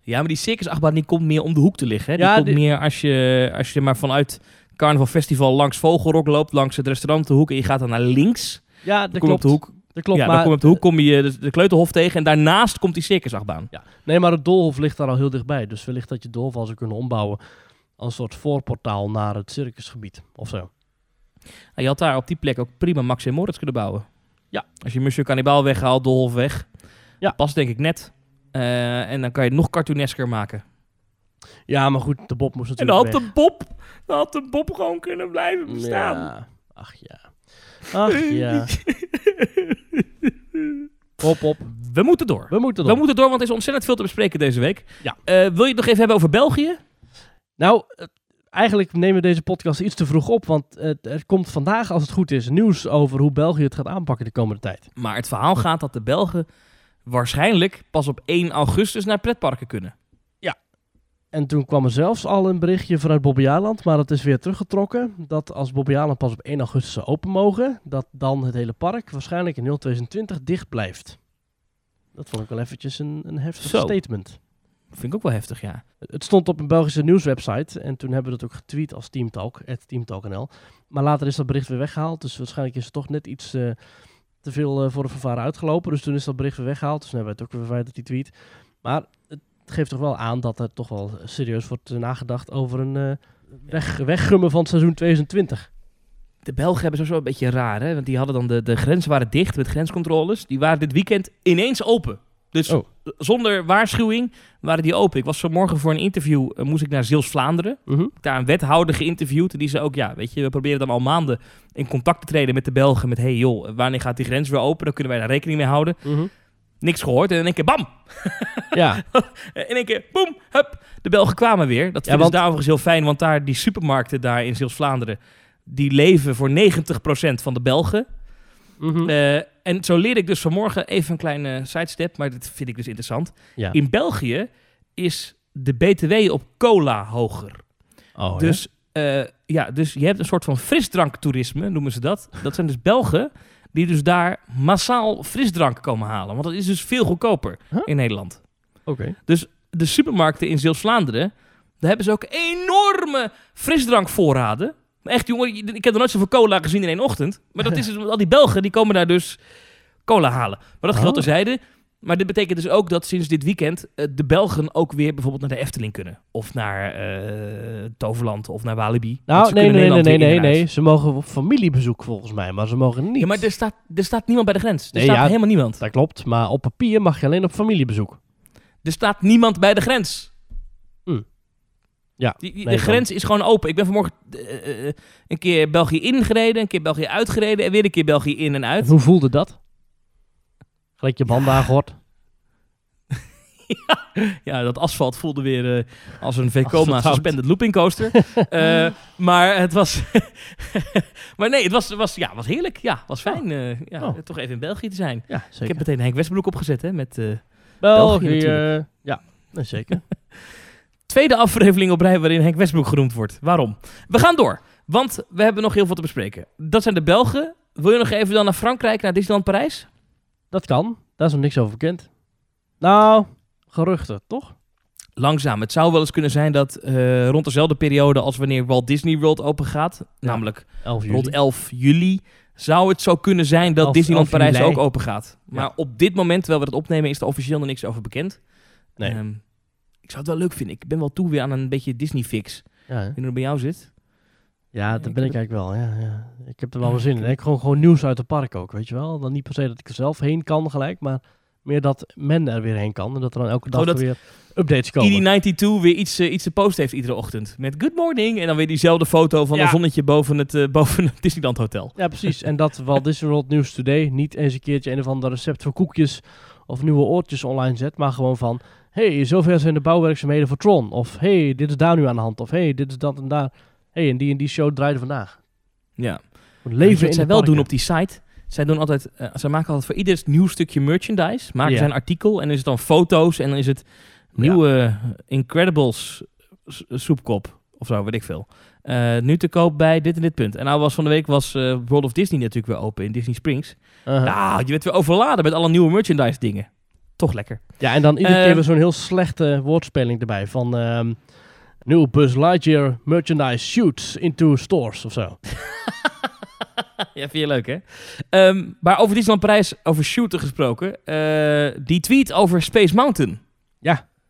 Ja, maar die circusachtbaan die komt meer om de hoek te liggen. Hè? Die Ja, komt die- meer als je, als je maar vanuit Carnaval Festival langs Vogelrok loopt, langs het restaurant de hoek en je gaat dan naar links. Ja, dat kom je op klopt. de hoek. Dat klopt, ja, maar, dan kom je op de hoek kom je de, de Kleuterhof tegen en daarnaast komt die circusachtbaan. Nee, maar het Doolhof ligt daar al heel dichtbij. Dus wellicht dat je het Doolhof al zou kunnen ombouwen als een soort voorportaal naar het circusgebied of zo. En je had daar op die plek ook prima Max en Moritz kunnen bouwen. Ja. Als je Monsieur Cannibal weghaalt, Dolhof weg. Ja. Past denk ik net. Eh, en dan kan je het nog cartoonesker maken. Ja, maar goed, de Bob moest En natuurlijk dan had de Bob, dan had de Bob gewoon kunnen blijven bestaan. Ja, ach ja. Ach ja. Hop, op. We moeten door. We moeten We door. moeten door, want er is ontzettend veel te bespreken deze week. Ja. Eh, wil je het nog even hebben over België? Nou, eh, eigenlijk nemen we deze podcast iets te vroeg op. Want er komt vandaag, als het goed is, nieuws over hoe België het gaat aanpakken de komende tijd. Maar het verhaal gaat dat de Belgen waarschijnlijk pas op 1 augustus naar pretparken kunnen. En toen kwam er zelfs al een berichtje vanuit Bobbejaanland, maar dat is weer teruggetrokken. Dat als Bobbejaanland pas op 1 augustus open mogen, dat dan het hele park waarschijnlijk in heel 2020 dicht blijft. Dat vond ik wel eventjes een, een heftig Zo. statement. Vind ik ook wel heftig, ja. Het stond op een Belgische nieuwswebsite en toen hebben we dat ook getweet als Teamtalk, @teamtalk.nl. Maar later is dat bericht weer weggehaald, dus waarschijnlijk is het toch net iets eh, te veel eh, voor de vervaren uitgelopen. Dus toen is dat bericht weer weggehaald, dus toen hebben we het ook weer verwijderd, die tweet. Maar het geeft toch wel aan dat er toch wel serieus wordt nagedacht over een eh, weg, weggummen van het seizoen 2020. De Belgen hebben sowieso een beetje raar, hè? Want die hadden dan de, de grenzen waren dicht met grenscontroles. Die waren dit weekend ineens open. Dus Oh. zonder waarschuwing waren die open. Ik was vanmorgen voor een interview, eh, moest ik naar Zeeuws-Vlaanderen. Mhm. daar een wethouder geïnterviewd. En die zei ook, ja, weet je, we proberen dan al maanden in contact te treden met de Belgen. Met, hey joh, wanneer gaat die grens weer open? Dan kunnen wij daar rekening mee houden. Mhm. Niks gehoord. En in één keer, bam! Ja, In één keer, boem, hup. De Belgen kwamen weer. Dat Ja, want- ze daar overigens heel fijn. Want daar, die supermarkten daar in Zeeuws-Vlaanderen... die leven voor 90% van de Belgen. Mhm. Eh, en zo leerde ik dus vanmorgen even een kleine sidestep. Maar dat vind ik dus interessant. ja. In België is de BTW op cola hoger. Oh, Dus, eh, ja, dus je hebt een soort van frisdranktoerisme, noemen ze dat. Dat zijn dus Belgen die dus daar massaal frisdrank komen halen. Want dat is dus veel goedkoper Huh? in Nederland. Oké. De supermarkten in Zeeuws-Vlaanderen, daar hebben ze ook enorme frisdrankvoorraden. Echt jongen, ik heb nog nooit zoveel cola gezien in één ochtend. Maar dat is dus, al die Belgen die komen daar dus cola halen. Maar dat geldt Oh. terzijde. Maar dit betekent dus ook dat sinds dit weekend eh, de Belgen ook weer bijvoorbeeld naar de Efteling kunnen. Of naar eh, Toverland of naar Walibi. Nou, nee, nee, nee, nee, nee. Ze mogen op familiebezoek volgens mij, maar ze mogen niet. Ja, maar er staat, er staat niemand bij de grens. Er Nee, staat ja. helemaal niemand. Dat klopt, maar op papier mag je alleen op familiebezoek. Er staat niemand bij de grens. Hmm. Ja, Die, die- nee, de grens is gewoon open. Ik ben vanmorgen eh, een keer België ingereden, een keer België uitgereden en weer een keer België in en En uit. hoe voelde dat? Gelijk je banden Ja. Ja, dat asfalt voelde weer eh, als een Vekoma suspended looping coaster. Eh, maar het was... maar nee, het was, was, ja, was heerlijk. Ja, was fijn. eh, ja, Oh. Toch even in België te zijn. Ja, Ik zeker. heb meteen Henk Westbroek opgezet, hè. Met België, eh, ja, zeker. tweede aflevering op rij waarin Henk Westbroek genoemd wordt. Waarom? We gaan door. Want we hebben nog heel veel te bespreken. Dat zijn de Belgen. Wil je nog even dan naar Frankrijk, naar Disneyland Parijs? Dat kan. Daar is nog niks over bekend. Nou, geruchten, toch? Langzaam. Het zou wel eens kunnen zijn dat eh, rond dezelfde periode als wanneer Walt Disney World open gaat, namelijk 11 juli. rond 11 juli, zou het zo kunnen zijn dat 11 Disneyland 11 Parijs ook open gaat. Maar Ja. op dit moment, terwijl we het opnemen, is er officieel nog niks over bekend. Nee. Ehm, ik zou het wel leuk vinden. Ik ben wel toe weer aan een beetje Disney-fix. Ja? Ik weet niet hoe het bij jou zit. Ja ik ben ik eigenlijk wel. Ja, ja. Ik heb er wel wel zin in. Ik gewoon, gewoon nieuws uit het park ook, weet je wel. Dan niet per se dat ik er zelf heen kan gelijk, maar meer dat men er weer heen kan. En dat er dan elke dag Oh, dat weer updates komen. ED92 weer iets, eh, iets te posten heeft iedere ochtend. Met good morning. En dan weer diezelfde foto van Ja. een zonnetje boven het, eh, boven het Disneyland Hotel. Ja, precies. En dat Walt Disney World News Today niet eens een keertje een of ander recept voor koekjes of nieuwe oortjes online zet, maar gewoon van, hey, zover zijn de bouwwerkzaamheden voor Tron. Of hey, dit is daar nu aan de hand. Of hey, dit is dat en daar. Hey, en die en die show draaide vandaag. Ja. Leven Leven in wat zij wel doen op die site. Zij doen altijd, eh, zij maken altijd voor ieder nieuw stukje merchandise. Maken Ja. zij een artikel en dan is het dan foto's en dan is het nieuwe eh, Incredibles soepkop of zo, weet ik veel. Eh, nu te koop bij dit en dit punt. En nou was van de week was eh, World of Disney natuurlijk weer open in Disney Springs. Uh-huh. Nou, je werd weer overladen met alle nieuwe merchandise dingen. Toch lekker. Ja, en dan iedere keer weer zo'n heel slechte woordspeling erbij. Van nieuw Buzz Lightyear merchandise shoots into stores of zo. ja, vind je leuk, hè? Ehm, maar over Disneyland Parijs, over shooter gesproken. eh, die tweet over Space Mountain.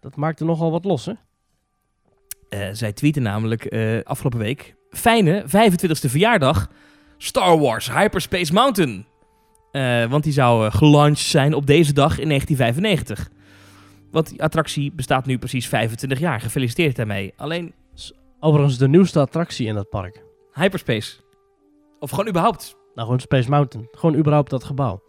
Dat maakte nogal wat los, hè? Eh, zij tweeten namelijk eh, afgelopen week... Fijne 25e verjaardag Star Wars Hyperspace Mountain. Want die zou gelaunched zijn op deze dag in 1995. Want die attractie bestaat nu precies 25 jaar. Gefeliciteerd daarmee. Alleen Overigens de nieuwste attractie in dat park. Hyperspace. Of gewoon überhaupt. Nou, gewoon Space Mountain. Gewoon überhaupt dat gebouw.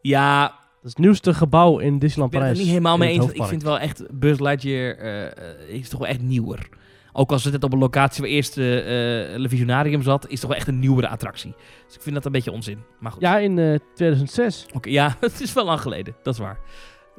Ja, Dat is het nieuwste gebouw in Disneyland Ik ben het Parijs. er niet helemaal mee eens. Ik vind wel echt Buzz Lightyear eh, eh, is toch wel echt nieuwer. Ook als het net op een locatie waar eerst eh, Le Visionarium zat, is toch wel echt een nieuwere attractie. Dus ik vind dat een beetje onzin. Maar goed. Ja, in eh, 2006. Oké, ja, het is wel lang geleden. Dat is waar.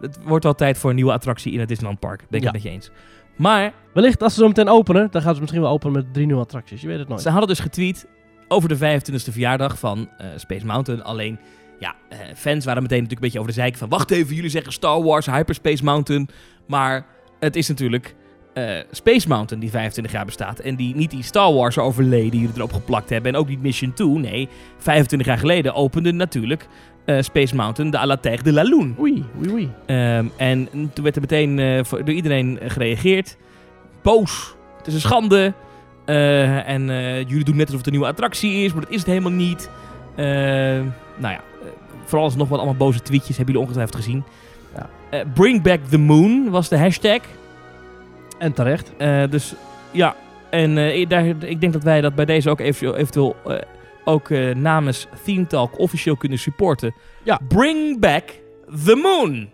Het wordt wel tijd voor een nieuwe attractie in het Disneyland Park. Ben ik het met je eens. Maar Wellicht als ze zo meteen openen, dan gaan ze misschien wel openen met drie nieuwe attracties. Je weet het nooit. ze hadden dus getweet over de 25e verjaardag van eh, Space Mountain. Alleen, ja, eh, fans waren meteen natuurlijk een beetje over de zeik van... Wacht even, jullie zeggen Star Wars, Hyperspace Mountain. Maar het is natuurlijk eh, Space Mountain die 25 jaar bestaat. En die niet die Star Wars overleden die jullie erop geplakt hebben. En ook niet Mission 2. Nee, 25 jaar geleden opende natuurlijk eh, Space Mountain de à la Terre de la Lune. Oei, oei, oei. Ehm, en toen werd er meteen eh, voor- door iedereen gereageerd. Boos. Het is een schande. Eh, en jullie doen net alsof het een nieuwe attractie is, maar dat is het helemaal niet. Eh, nou ja, vooral nog wat allemaal boze tweetjes hebben jullie ongetwijfeld gezien. Ja. Bring back the moon was de hashtag. En terecht. Dus ja, en ik- daar, ik denk dat wij dat bij deze ook eventueel, eventueel ook eh, namens Theme Talk officieel kunnen supporten. Ja. Bring back the moon.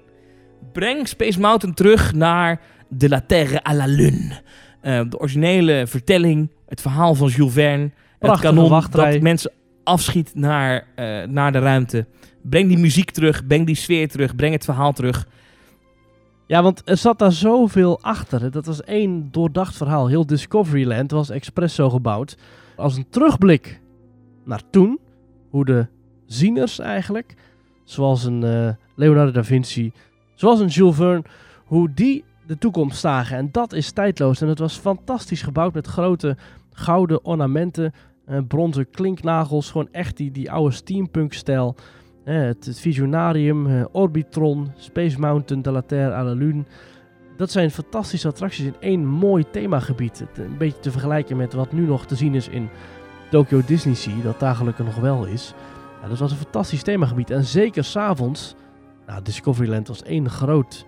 Breng Space Mountain terug naar de la Terre à la Lune. Eh, de originele vertelling, het verhaal van Jules Verne. het kanon wachtrij. dat mensen afschiet naar, eh, naar de ruimte. Breng die muziek terug, breng die sfeer terug, breng het verhaal terug. Ja, want er zat daar zoveel achter. Dat was één doordacht verhaal. Heel Discoveryland was expres zo gebouwd. Als een terugblik naar toen. Hoe de zieners eigenlijk, zoals een eh, Leonardo da Vinci, zoals een Jules Verne, hoe die de toekomst zagen. En dat is tijdloos. En het was fantastisch gebouwd met grote gouden ornamenten, eh, bronzen klinknagels. Gewoon echt die, die oude steampunk-stijl. Eh, het, Visionarium, Orbitron, Space Mountain, de la Terre à la Lune. Dat zijn fantastische attracties in één mooi themagebied. Een beetje te vergelijken met wat nu nog te zien is in Tokyo Disney Sea, dat daar gelukkig nog wel is. Ja, dat was een fantastisch themagebied. En zeker s'avonds, nou, Discoveryland was één groot,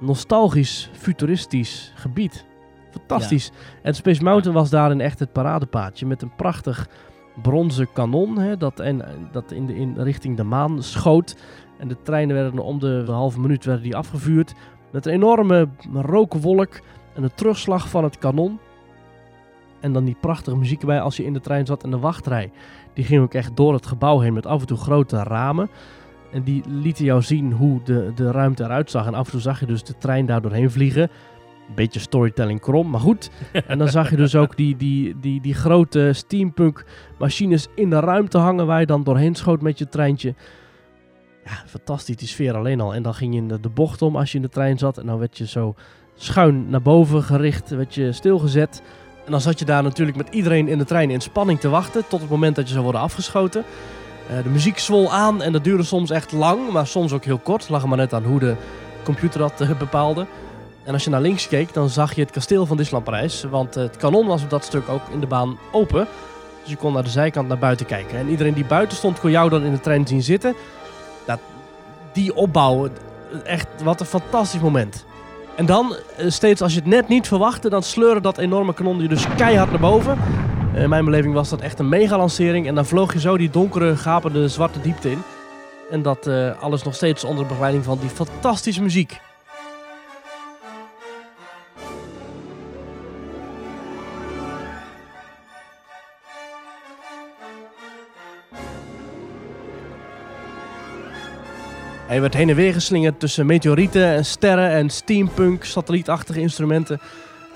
nostalgisch, futuristisch gebied. Fantastisch. En Space Mountain was daarin echt het paradepaadje met een prachtig bronzen kanon hè, dat, en, dat in, de, in richting de maan schoot. En de treinen werden om de halve minuut werden die afgevuurd. Met een enorme rookwolk en de terugslag van het kanon. En dan die prachtige muziek erbij als je in de trein zat. En de wachtrij, die ging ook echt door het gebouw heen met af en toe grote ramen. En die lieten jou zien hoe de, de ruimte eruit zag. En af en toe zag je dus de trein daar doorheen vliegen. Beetje storytelling krom, maar goed. En dan zag je dus ook die, die, die, die grote steampunk machines in de ruimte hangen waar je dan doorheen schoot met je treintje. Ja, fantastisch, die sfeer alleen al. En dan ging je in de, de bocht om als je in de trein zat. En dan werd je zo schuin naar boven gericht, werd je stilgezet. En dan zat je daar natuurlijk met iedereen in de trein in spanning te wachten tot het moment dat je zou worden afgeschoten. Eh, de muziek zwol aan en dat duurde soms echt lang, maar soms ook heel kort. Lag er maar net aan hoe de computer dat eh, bepaalde. En als je naar links keek, dan zag je het kasteel van Disneyland Parijs. Want het kanon was op dat stuk ook in de baan open. Dus je kon naar de zijkant naar buiten kijken. En iedereen die buiten stond, kon jou dan in de trein zien zitten. Dat, die opbouw, echt wat een fantastisch moment. En dan, eh, steeds als je het net niet verwachtte, dan sleurde dat enorme kanon je dus keihard naar boven. Eh, in mijn beleving was dat echt een mega-lancering. En dan vloog je zo die donkere, gapende, zwarte diepte in. En dat eh, alles nog steeds onder begeleiding van die fantastische muziek. Hij werd heen en weer geslingerd tussen meteorieten en sterren en steampunk, satellietachtige instrumenten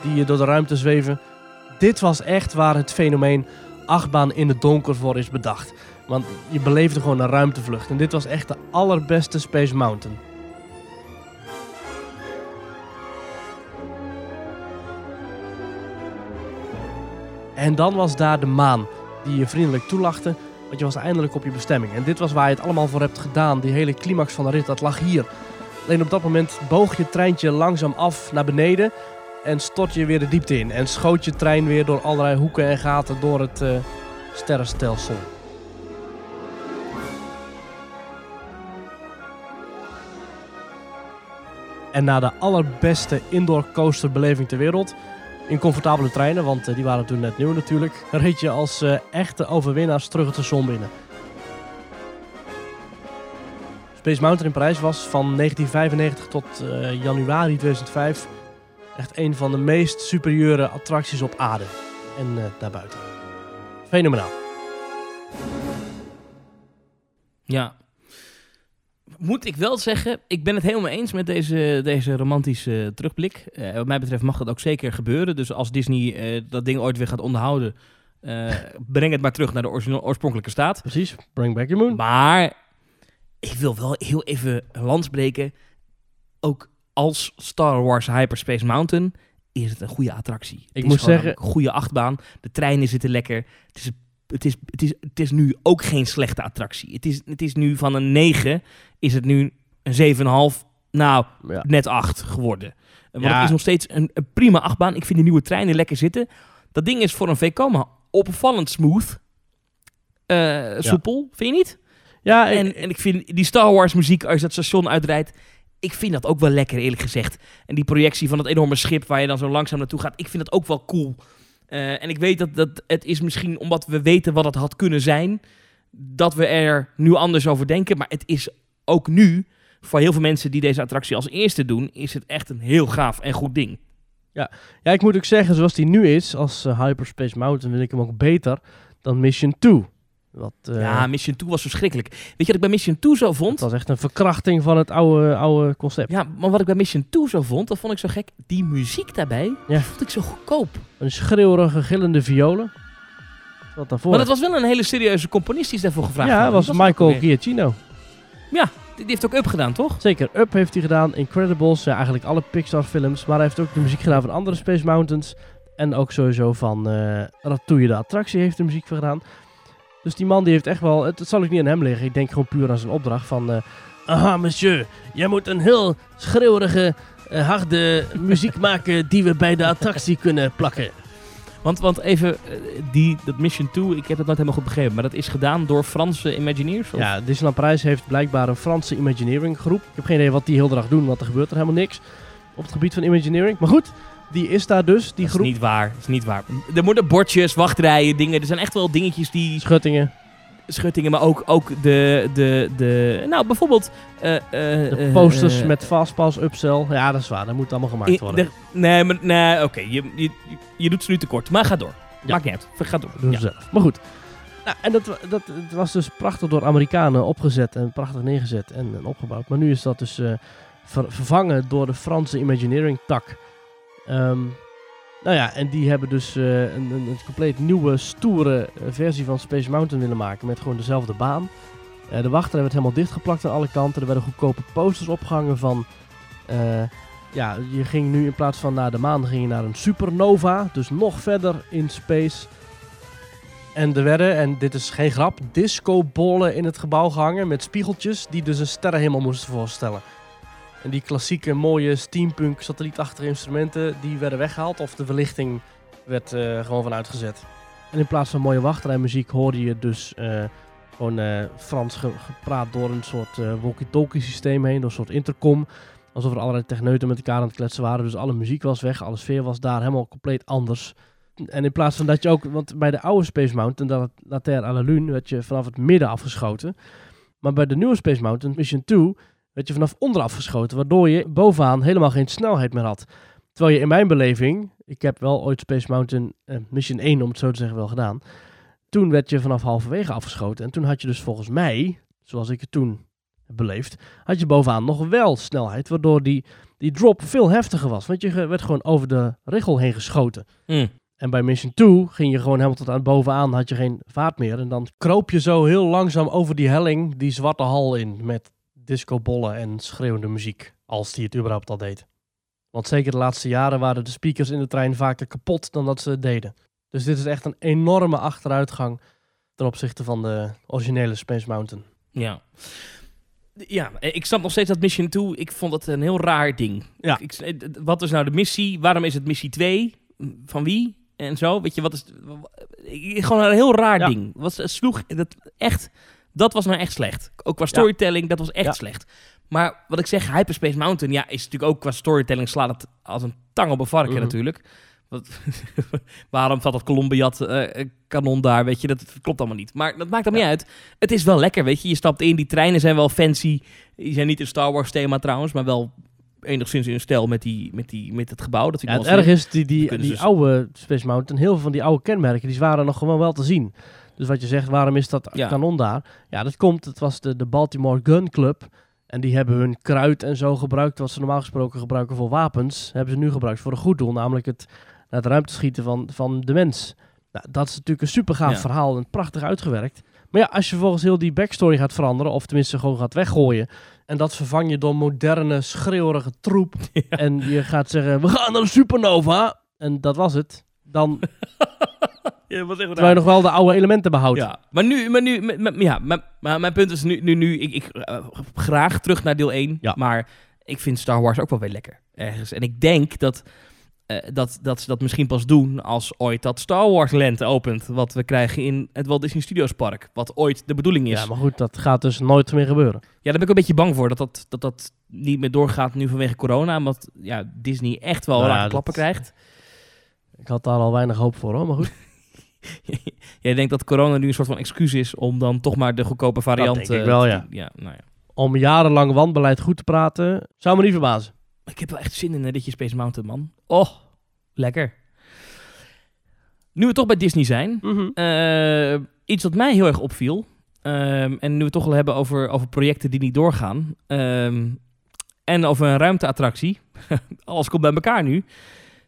die door de ruimte zweven. Dit was echt waar het fenomeen achtbaan in het donker voor is bedacht. Want je beleefde gewoon een ruimtevlucht. En dit was echt de allerbeste Space Mountain. En dan was daar de maan, die je vriendelijk toelachte, want je was eindelijk op je bestemming. En dit was waar je het allemaal voor hebt gedaan. Die hele climax van de rit, dat lag hier. Alleen op dat moment boog je treintje langzaam af naar beneden en stort je weer de diepte in. En schoot je trein weer door allerlei hoeken en gaten door het uh, sterrenstelsel. En na de allerbeste indoor coaster beleving ter wereld, in comfortabele treinen, want uh, die waren toen net nieuw natuurlijk, reed je als uh, echte overwinnaars terug het station binnen. Space Mountain in Parijs was van 1995 tot uh, januari 2005 echt een van de meest superieure attracties op aarde en daarbuiten. Fenomenaal. Ja, moet ik wel zeggen, ik ben het helemaal eens met deze, deze romantische terugblik. Uh, wat mij betreft mag dat ook zeker gebeuren. Dus als Disney uh, dat ding ooit weer gaat onderhouden, uh, breng het maar terug naar de oorspronkelijke staat. Precies, bring back your moon. Maar ik wil wel heel even lans breken. Ook als Star Wars Hyperspace Mountain is het een goede attractie. Ik moet zeggen, een goede achtbaan. De treinen zitten lekker. Het is het is, het, is, het is nu ook geen slechte attractie. Het is, het is nu van een 9, is het nu een 7,5, nou, ja. net 8 geworden. Want ja. het is nog steeds een, een, prima achtbaan. Ik vind de nieuwe treinen lekker zitten. Dat ding is voor een VK opvallend smooth. Uh, soepel, ja. vind je niet? Ja, en, ik, en ik vind die Star Wars muziek als je dat station uitrijdt, ik vind dat ook wel lekker eerlijk gezegd. En die projectie van dat enorme schip waar je dan zo langzaam naartoe gaat, ik vind dat ook wel cool. Uh, en ik weet dat, dat het is misschien omdat we weten wat het had kunnen zijn, dat we er nu anders over denken. Maar het is ook nu, voor heel veel mensen die deze attractie als eerste doen, is het echt een heel gaaf en goed ding. Ja, ja ik moet ook zeggen, zoals die nu is, als uh, Hyperspace Mountain, vind ik hem ook beter dan Mission 2. Wat, uh, ja, Mission 2 was verschrikkelijk. Weet je wat ik bij Mission 2 zo vond? Het was echt een verkrachting van het oude, oude concept. Ja, maar wat ik bij Mission 2 zo vond, dat vond ik zo gek. Die muziek daarbij, ja. vond ik zo goedkoop. Een schreeuwerige, gillende violen. Wat daarvoor. Maar dat was wel een hele serieuze componist die is daarvoor gevraagd. Ja, dat was, was Michael Giacchino. Ja, die, die, heeft ook Up gedaan, toch? Zeker, Up heeft hij gedaan. Incredibles, ja, eigenlijk alle Pixar films. Maar hij heeft ook de muziek gedaan van andere Space Mountains. En ook sowieso van uh, Ratatouille de attractie heeft de muziek voor gedaan. Dus die man die heeft echt wel, het, het, zal ook niet aan hem liggen. Ik denk gewoon puur aan zijn opdracht van... Uh, Aha, monsieur, jij moet een heel schreeuwerige, uh, harde muziek maken die we bij de attractie kunnen plakken. Want, want even, die, dat Mission 2, ik heb het nooit helemaal goed begrepen, maar dat is gedaan door Franse Imagineers? Of? Ja, Disneyland Parijs heeft blijkbaar een Franse Imagineering groep. Ik heb geen idee wat die heel de dag doen, want er gebeurt er helemaal niks op het gebied van Imagineering. Maar goed, die is daar dus, die dat groep. is niet waar, dat is niet waar. Er moeten bordjes, wachtrijen, dingen. Er zijn echt wel dingetjes die... Schuttingen. schuttingen, maar ook, ook de, de, de... Nou, bijvoorbeeld... eh, eh, De eh, posters met fastpass, upsell. Ja, dat is waar. Dat moet allemaal gemaakt in- worden. de- nee, maar nee, oké. je, je, je doet ze nu tekort. Maar ga door. Ja. Maakt niet uit. Ga door. Ja. ze zelf. Maar goed. Nou, en dat, dat het was dus prachtig door Amerikanen opgezet en prachtig neergezet en, en opgebouwd. Maar nu is dat dus eh, ver- vervangen door de Franse Imagineering tak. Ehm, nou ja, en die hebben dus eh, een, een, een compleet nieuwe, stoere eh, versie van Space Mountain willen maken. Met gewoon dezelfde baan. Eh, de wachtrij werd helemaal dichtgeplakt aan alle kanten. Er werden goedkope posters opgehangen van... ja, je ging nu in plaats van naar de maan, ging je naar een supernova. Dus nog verder in space. En er werden, en dit is geen grap, discobollen in het gebouw gehangen met spiegeltjes die dus een sterrenhemel moesten voorstellen. En die klassieke mooie steampunk satellietachtige instrumenten, die werden weggehaald of de verlichting werd eh, gewoon van uitgezet. En in plaats van mooie wachtrijmuziek hoorde je dus eh, gewoon eh, Frans ge- gepraat door een soort walkie-talkie systeem heen, door een soort intercom. Alsof er allerlei techneuten met elkaar aan het kletsen waren. Dus alle muziek was weg, alle sfeer was daar helemaal compleet anders. En in plaats van dat je ook, want bij de oude Space Mountain, dat La Terre à la Lune, werd je vanaf het midden afgeschoten. Maar bij de nieuwe Space Mountain, Mission 2, werd je vanaf onder afgeschoten, waardoor je bovenaan helemaal geen snelheid meer had. Terwijl je in mijn beleving, ik heb wel ooit Space Mountain eh, Mission 1, om het zo te zeggen, wel gedaan. Toen werd je vanaf halverwege afgeschoten. En toen had je dus volgens mij, zoals ik het toen heb beleefd, had je bovenaan nog wel snelheid, waardoor die, die drop veel heftiger was. Want je werd gewoon over de richel heen geschoten. Mm. En bij Mission 2 ging je gewoon helemaal tot aan bovenaan, had je geen vaart meer. En dan kroop je zo heel langzaam over die helling, die zwarte hal in, met discobollen en schreeuwende muziek. Als die het überhaupt al deed. Want zeker de laatste jaren waren de speakers in de trein vaker kapot dan dat ze het deden. Dus dit is echt een enorme achteruitgang ten opzichte van de originele Space Mountain. Ja. Ja, ik snap nog steeds dat Mission 2. Ik vond het een heel raar ding. Ja. Ik, eh, wat is nou de missie? Waarom is het missie 2? Van wie? En zo. Weet je, wat is. Gewoon een heel raar Ja. ding. Was, het sloeg. Dat, echt. Dat was nou echt slecht. Ook qua storytelling, dat was echt Ja. slecht. Maar wat ik zeg, Hyperspace Mountain, ja, is natuurlijk ook qua storytelling slaat het als een tang op een varken Mhm. natuurlijk. Wat, waarom zat dat Columbiat eh, kanon daar, weet je, dat klopt allemaal niet. Maar dat maakt allemaal Ja. niet uit. Het is wel lekker, weet je. Je stapt in, die treinen zijn wel fancy. Die zijn niet een Star Wars thema trouwens, maar wel enigszins in stijl met, die, met, die, met het gebouw. Dat vind Ja, ik het erg is, die, die, die ze- oude Space Mountain, heel veel van die oude kenmerken, die waren nog gewoon wel te zien. Dus wat je zegt, waarom is dat Ja. kanon daar? Ja, dat komt, het was de, de Baltimore Gun Club. En die hebben hun kruid en zo gebruikt, wat ze normaal gesproken gebruiken voor wapens, hebben ze nu gebruikt voor een goed doel, namelijk het naar het ruimte schieten van, van de mens. Nou, dat is natuurlijk een super gaaf Ja. verhaal en prachtig uitgewerkt. Maar ja, als je volgens heel die backstory gaat veranderen, of tenminste gewoon gaat weggooien, en dat vervang je door moderne, schreeuwerige troep, en je gaat zeggen, we gaan naar de supernova, en dat was het, dan Ja, terwijl je nog wel de oude elementen behoudt. Ja, maar nu, maar nu, ja, maar, maar mijn punt is nu, nu, nu ik, ik eh, graag terug naar deel 1, Ja. maar ik vind Star Wars ook wel weer lekker ergens. En ik denk dat, eh, dat, dat ze dat misschien pas doen als ooit dat Star Wars Land opent, wat we krijgen in het Walt Disney Studios Park, wat ooit de bedoeling is. Ja, maar goed, dat gaat dus nooit meer gebeuren. Ja, daar ben ik een beetje bang voor dat dat, dat, dat niet meer doorgaat nu vanwege corona, omdat ja, Disney echt wel Nou dat- klappen krijgt. Ik had daar al weinig hoop voor, hoor, maar goed. Jij denkt dat corona nu een soort van excuus is om dan toch maar de goedkope variant... denk ik eh, wel, ja. nou ja. Om jarenlang wanbeleid goed te praten, zou me niet verbazen. Ik heb wel echt zin in een ritje Space Mountain, man. Oh, lekker. Nu we toch bij Disney zijn, Mhm. eh, iets wat mij heel erg opviel. ehm, en nu we het toch al hebben over, over projecten die niet doorgaan. ehm, en over een ruimteattractie. Alles komt bij elkaar nu.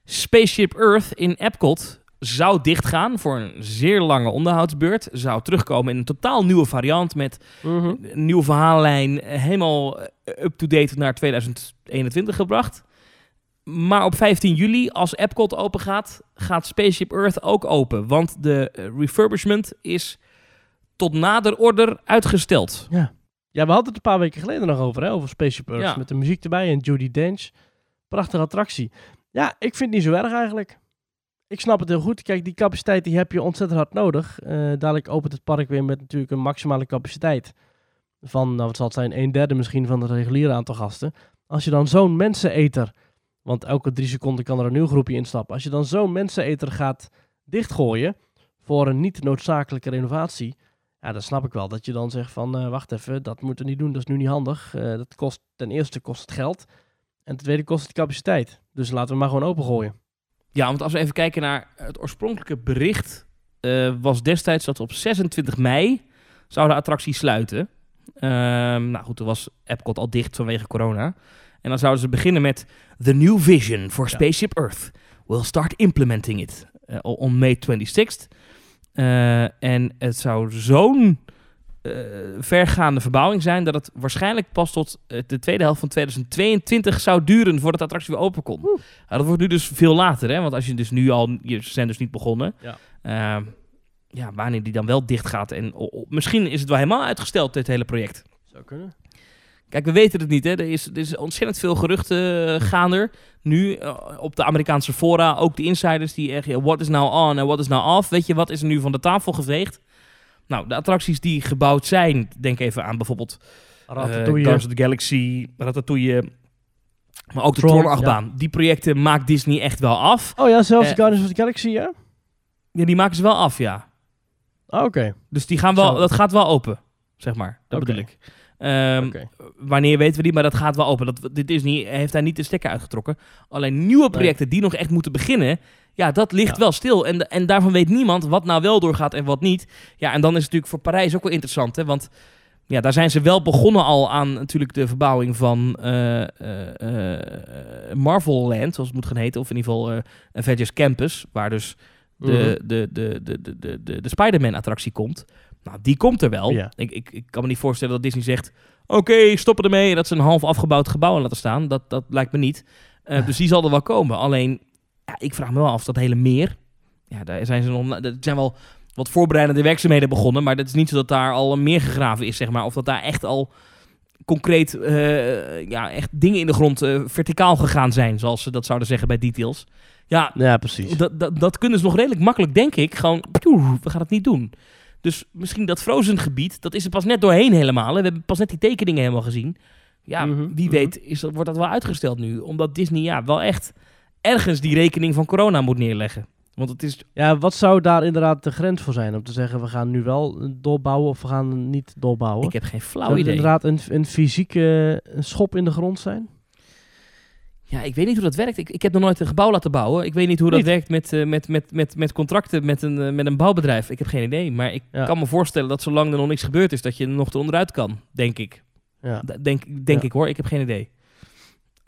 Spaceship Earth in Epcot zou dichtgaan voor een zeer lange onderhoudsbeurt. Zou terugkomen in een totaal nieuwe variant met Mhm. een nieuwe verhaallijn, helemaal eh, up-to-date naar 2021 gebracht. Maar op 15 juli, als Epcot open gaat, gaat Spaceship Earth ook open. Want de eh, refurbishment is tot nader order uitgesteld. Ja, we hadden het een paar weken geleden nog over, hè, over Spaceship Earth. Ja. Met de muziek erbij en Judy Dench. Prachtige attractie. Ja, ik vind het niet zo erg eigenlijk. Ik snap het heel goed. Kijk, die capaciteit die heb je ontzettend hard nodig. Eh, dadelijk opent het park weer met natuurlijk een maximale capaciteit. Van, nou wat zal het zijn, een derde misschien van het reguliere aantal gasten. Als je dan zo'n menseneter, want elke drie seconden kan er een nieuw groepje instappen. Als je dan zo'n menseneter gaat dichtgooien voor een niet noodzakelijke renovatie. Ja, dat snap ik wel. Dat je dan zegt van, eh, wacht even, dat moeten we niet doen, dat is nu niet handig. Eh, dat kost, ten eerste kost het geld. En ten tweede kost het capaciteit. Dus laten we maar gewoon opengooien. Ja, want als we even kijken naar het oorspronkelijke bericht, eh, was destijds dat op 26 mei zou de attractie sluiten. Ehm, nou goed, toen was Epcot al dicht vanwege corona. En dan zouden ze beginnen met The New Vision for Ja. Spaceship Earth. We'll start implementing it eh, on May 26th. Eh, en het zou zo'n vergaande verbouwing zijn dat het waarschijnlijk pas tot eh, de tweede helft van 2022 zou duren voordat de attractie weer open kon. Ja, dat wordt nu dus veel later, hè? Want als je dus nu al, je zijn dus niet begonnen. Ja. Ehm, ja, wanneer die dan wel dicht gaat. En misschien is het wel helemaal uitgesteld, dit hele project. Zou kunnen. Kijk, we weten het niet. Hè? Er, is, er is ontzettend veel geruchten uh, gaande. Nu uh, op de Amerikaanse fora, ook de insiders die echt, ja, what is now on en what is now off? Weet je, wat is er nu van de tafel geveegd? Nou, de attracties die gebouwd zijn, denk even aan bijvoorbeeld uh, Guardians of the Galaxy, Ratatouille, maar ook de Tron, Tron-achtbaan. Ja. Die projecten maakt Disney echt wel af. Oh ja, zelfs uh, Guardians of the Galaxy, ja? Ja, die maken ze wel af, ja. Oh, Oké. Okay. Dus die gaan wel, dat gaat wel open, zeg maar. Dat okay. bedoel ik. Um, okay. Wanneer weten we niet, maar dat gaat wel open. Dat, dit Disney heeft daar niet de stekker uitgetrokken. Alleen nieuwe projecten nee. die nog echt moeten beginnen, ja, dat ligt ja. wel stil. En, en daarvan weet niemand wat nou wel doorgaat en wat niet. Ja, en dan is het natuurlijk voor Parijs ook wel interessant, hè, want ja, daar zijn ze wel begonnen al aan natuurlijk de verbouwing van uh, uh, uh, Marvel Land, zoals het moet gaan heten, of in ieder geval Avengers Campus, waar dus de, mm -hmm. de, de, de, de, de, de, de Spider-Man-attractie komt. Nou, die komt er wel. Ja. Ik, ik, ik kan me niet voorstellen dat Disney zegt... Oké, okay, stoppen ermee. Dat ze een half afgebouwd gebouw laten staan. Dat, dat lijkt me niet. Dus die zal er wel komen. Alleen, ja, ik vraag me wel af, dat hele meer... Ja, daar zijn ze nog... Er zijn wel wat voorbereidende werkzaamheden begonnen. Maar het is niet zo dat daar al een meer gegraven is, zeg maar. Of dat daar echt al concreet uh, ja, echt dingen in de grond uh, verticaal gegaan zijn. Zoals ze dat zouden zeggen bij details. Ja, ja precies. Dat, dat, dat kunnen ze nog redelijk makkelijk, denk ik. Gewoon, we gaan het niet doen. Dus misschien dat Frozen gebied, dat is er pas net doorheen helemaal. We hebben pas net die tekeningen helemaal gezien. Ja, mm -hmm, wie weet is dat, wordt dat wel uitgesteld nu. Omdat Disney ja, wel echt ergens die rekening van corona moet neerleggen. Want het is... Ja, wat zou daar inderdaad de grens voor zijn? Om te zeggen, we gaan nu wel doorbouwen of we gaan niet doorbouwen? Ik heb geen flauw zou idee. het inderdaad een, een fysieke een schop in de grond zijn? Ja, ik weet niet hoe dat werkt. Ik, ik heb nog nooit een gebouw laten bouwen. Ik weet niet hoe dat niet. werkt met, uh, met, met, met, met contracten met een, uh, met een bouwbedrijf. Ik heb geen idee. Maar ik ja. kan me voorstellen dat zolang er nog niks gebeurd is, dat je er nog te onderuit kan. Denk ik. Ja. Denk, denk ja. ik hoor. Ik heb geen idee.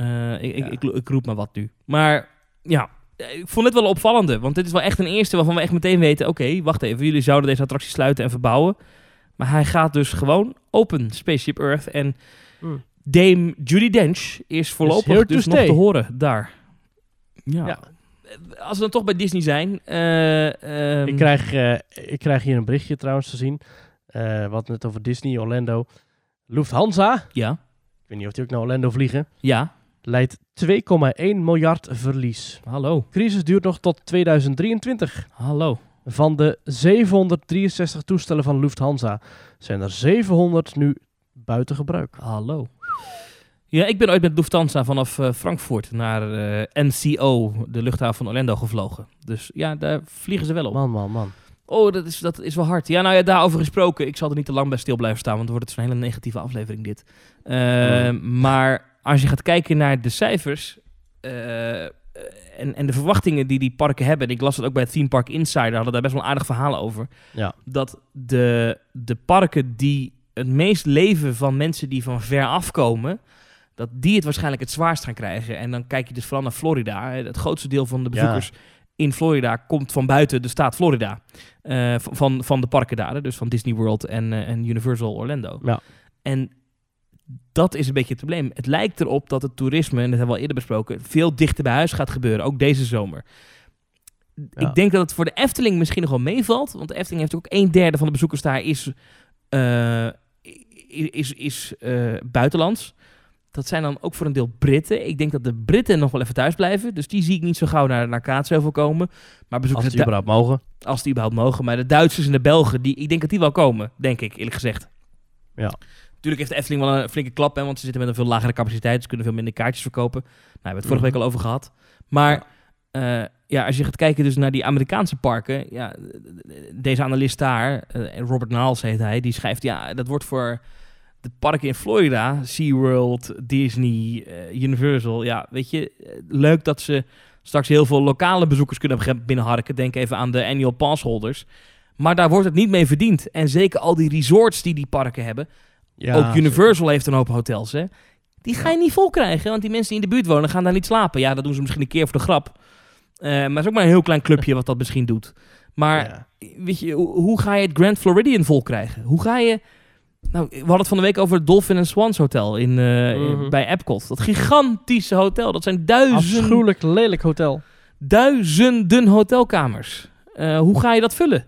Uh, ik, ik, ik, ik, roep maar wat nu. Maar ja, ik vond het wel opvallende. Want dit is wel echt een eerste waarvan we echt meteen weten... Oké, okay, wacht even. Jullie zouden deze attractie sluiten en verbouwen. Maar hij gaat dus gewoon open. Spaceship Earth. En... Mm. Dame Judy Dench is voorlopig dus nog te horen daar. Ja. ja. Als we dan toch bij Disney zijn. Uh, um... ik, krijg, uh, ik krijg hier een berichtje trouwens te zien. Uh, wat net over Disney, Orlando. Lufthansa. Ja. Ik weet niet of die ook naar Orlando vliegen. Ja. Leidt 2,1 miljard verlies. Hallo. crisis duurt nog tot 2023. Hallo. Van de 763 toestellen van Lufthansa zijn er 700 nu buiten gebruik. Hallo. Ja, ik ben ooit met Lufthansa vanaf uh, Frankfurt naar uh, NCO, de luchthaven van Orlando, gevlogen. Dus ja, daar vliegen ze wel op. Man, man, man. Oh, dat is, dat is wel hard. Ja, nou ja, daarover gesproken. Ik zal er niet te lang bij stil blijven staan, want dan wordt het zo'n hele negatieve aflevering dit. Uh, mm. Maar als je gaat kijken naar de cijfers en, en de verwachtingen die die parken hebben... en ik las het ook bij het Theme Park Insider, hadden daar best wel een aardig verhalen over. Ja. Dat de, de parken die het meest leven van mensen die van ver afkomen dat die het waarschijnlijk het zwaarst gaan krijgen. En dan kijk je dus vooral naar Florida. Het grootste deel van de bezoekers ja. in Florida komt van buiten de staat Florida. Uh, van, van de parken daar, dus van Disney World en, uh, en Universal Orlando. Ja. En dat is een beetje het probleem. Het lijkt erop dat het toerisme, en dat hebben we al eerder besproken, veel dichter bij huis gaat gebeuren, ook deze zomer. Ja. Ik denk dat het voor de Efteling misschien nog wel meevalt, want de Efteling heeft ook een derde van de bezoekers daar is, uh, is, is buitenlands. Dat zijn dan ook voor een deel Britten. Ik denk dat de Britten nog wel even thuis blijven. Dus die zie ik niet zo gauw naar, naar Kaatsheuvel komen. Maar als die überhaupt mogen. Als die überhaupt mogen. Maar de Duitsers en de Belgen, die, ik denk dat die wel komen. Denk ik, eerlijk gezegd. Ja. Natuurlijk heeft de Efteling wel een flinke klap. Hè, want ze zitten met een veel lagere capaciteit. Ze kunnen veel minder kaartjes verkopen. Nou, we hebben het vorige week al over gehad. Maar ja. uh, ja, als je gaat kijken dus naar die Amerikaanse parken, ja, deze analist daar, eh, Robert Niles heet hij, die schrijft, ja, dat wordt voor de parken in Florida, SeaWorld, Disney, eh, Universal, ja, weet je, eh, leuk dat ze straks heel veel lokale bezoekers kunnen binnenharken. Denk even aan de annual passholders. Maar daar wordt het niet mee verdiend. En zeker al die resorts die die parken hebben. Ja, ook Universal heeft een hoop hotels, hè. Die ga je niet vol krijgen, want die mensen die in de buurt wonen gaan daar niet slapen. Ja, dat doen ze misschien een keer voor de grap. Eh, maar het is ook maar een heel klein clubje wat dat misschien doet. Maar Ja. weet je, hoe, ga je het Grand Floridian vol krijgen? Hoe ga je... Nou, we hadden het van de week over het Dolphin and Swans Hotel in, eh, in- Mhm. bij Epcot. Dat gigantische hotel. Dat zijn duizenden, Afschuwelijk lelijk hotel. duizenden hotelkamers. Eh, hoe ga je dat vullen?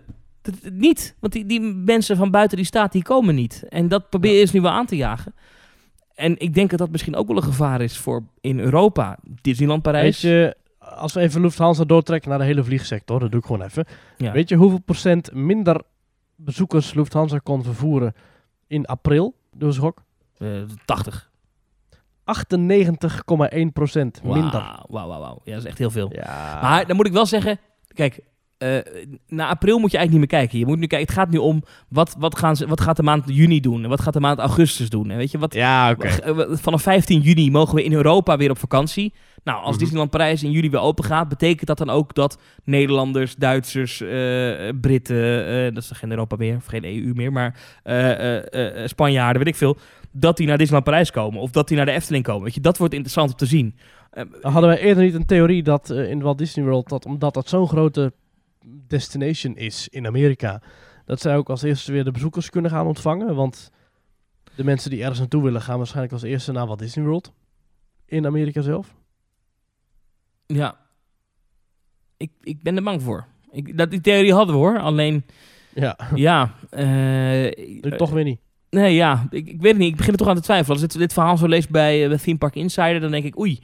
Niet, want die, die mensen van buiten die staat, die komen niet. En dat probeer je eens nu wel aan te jagen. En ik denk dat dat misschien ook wel een gevaar is voor in Europa. Disneyland Weet Parijs. je, als we even Lufthansa doortrekken naar de hele vliegsector, dat doe ik gewoon even. Ja. Weet je hoeveel procent minder bezoekers Lufthansa kon vervoeren in april? Eens gok. Eh, 80. 98,1 procent minder. Wauw, wauw, wauw, wauw. Ja, dat is echt heel veel. Ja. Maar dan moet ik wel zeggen, kijk, eh, na april moet je eigenlijk niet meer kijken. Je moet nu kijken, het gaat nu om wat, wat, gaan ze, wat gaat de maand juni doen en wat gaat de maand augustus doen. En weet je, wat, ja, oké. eh, vanaf 15 juni mogen we in Europa weer op vakantie. Nou, als Mhm. Disneyland Parijs in juli weer open gaat, betekent dat dan ook dat Nederlanders, Duitsers, eh, Britten, eh, dat is geen Europa meer, of geen EU meer, maar eh, eh, eh, Spanjaarden, weet ik veel, dat die naar Disneyland Parijs komen of dat die naar de Efteling komen. Weet je, dat wordt interessant om te zien. Eh, Hadden wij eerder niet een theorie dat in Walt Disney World, dat omdat dat zo'n grote destination is in Amerika, dat zij ook als eerste weer de bezoekers kunnen gaan ontvangen? Want de mensen die ergens naartoe willen, gaan waarschijnlijk als eerste naar Walt Disney World. In Amerika zelf. Ja. Ik, ik ben er bang voor. Ik, dat, die theorie hadden we hoor. Alleen, Ja, ja. nu toch weer niet. Nee, ja. Ik, ik weet het niet. Ik begin er toch aan te twijfelen. Als ik dit, dit verhaal zo lees bij, eh, bij Theme Park Insider, dan denk ik, oei.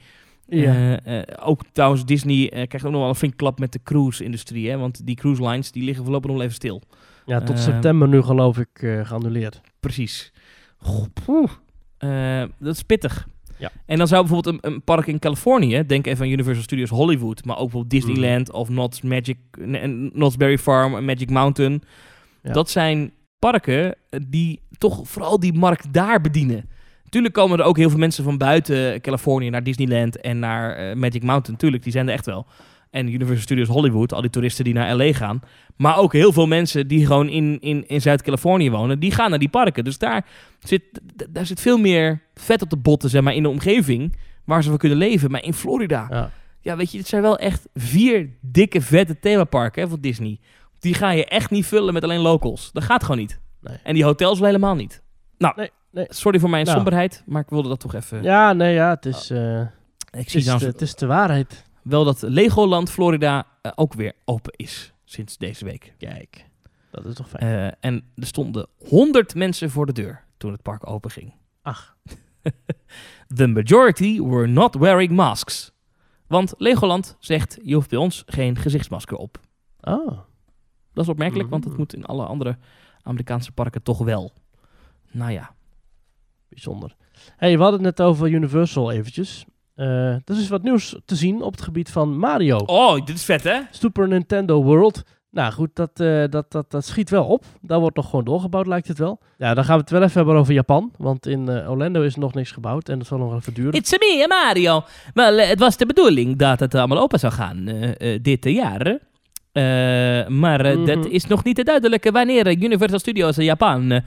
Ja. Eh, eh, ook trouwens, Disney eh, krijgt ook nog wel een flink klap met de cruise-industrie. Hè? Want die cruise lines, die liggen voorlopig nog even stil. ja, tot eh, september nu geloof ik geannuleerd. Precies. Goh, dat is pittig. Ja. En dan zou bijvoorbeeld een, een park in Californië, denk even aan Universal Studios Hollywood, maar ook bijvoorbeeld Disneyland of Knott's Magic, Knott's Berry Farm Magic Mountain. Ja. Dat zijn parken die toch vooral die markt daar bedienen. Natuurlijk komen er ook heel veel mensen van buiten Californië naar Disneyland en naar eh, Magic Mountain. Tuurlijk, die zijn er echt wel. En Universal Studios Hollywood, al die toeristen die naar LA gaan. Maar ook heel veel mensen die gewoon in, in, in Zuid-Californië wonen, die gaan naar die parken. Dus daar zit, daar zit veel meer vet op de botten, zeg maar, in de omgeving waar ze van kunnen leven. Maar in Florida, Ja. ja, weet je, het zijn wel echt vier dikke, vette themaparken hè, van Disney. Die ga je echt niet vullen met alleen locals. Dat gaat gewoon niet. Nee. En die hotels wel helemaal niet. Nou, Nee, nee. sorry voor mijn Nou. somberheid, maar ik wilde dat toch even... ja, nee, ja, het is, eh, ik het, zie is nou de, het is de waarheid. wel dat Legoland Florida eh, ook weer open is sinds deze week. Kijk, dat is toch fijn. Eh, en er stonden 100 mensen voor de deur toen het park open ging. Ach. The majority were not wearing masks. Want Legoland zegt, je hoeft bij ons geen gezichtsmasker op. Oh, Dat is opmerkelijk, want het Mhm. moet in alle andere Amerikaanse parken toch wel. Nou ja. Bijzonder. hey, we hadden het net over Universal eventjes. Eh, er is wat nieuws te zien op het gebied van Mario. Oh, dit is vet hè? Super Nintendo World. Nou goed, dat, eh, dat, dat, dat schiet wel op. Daar wordt nog gewoon doorgebouwd, lijkt het wel. Ja, dan gaan we het wel even hebben over Japan. Want in eh, Orlando is nog niks gebouwd en dat zal nog even duren. It's me, Mario. Wel, het was de bedoeling dat het allemaal open zou gaan dit jaar. Maar eh, Mhm. dat is nog niet duidelijk wanneer Universal Studios Japan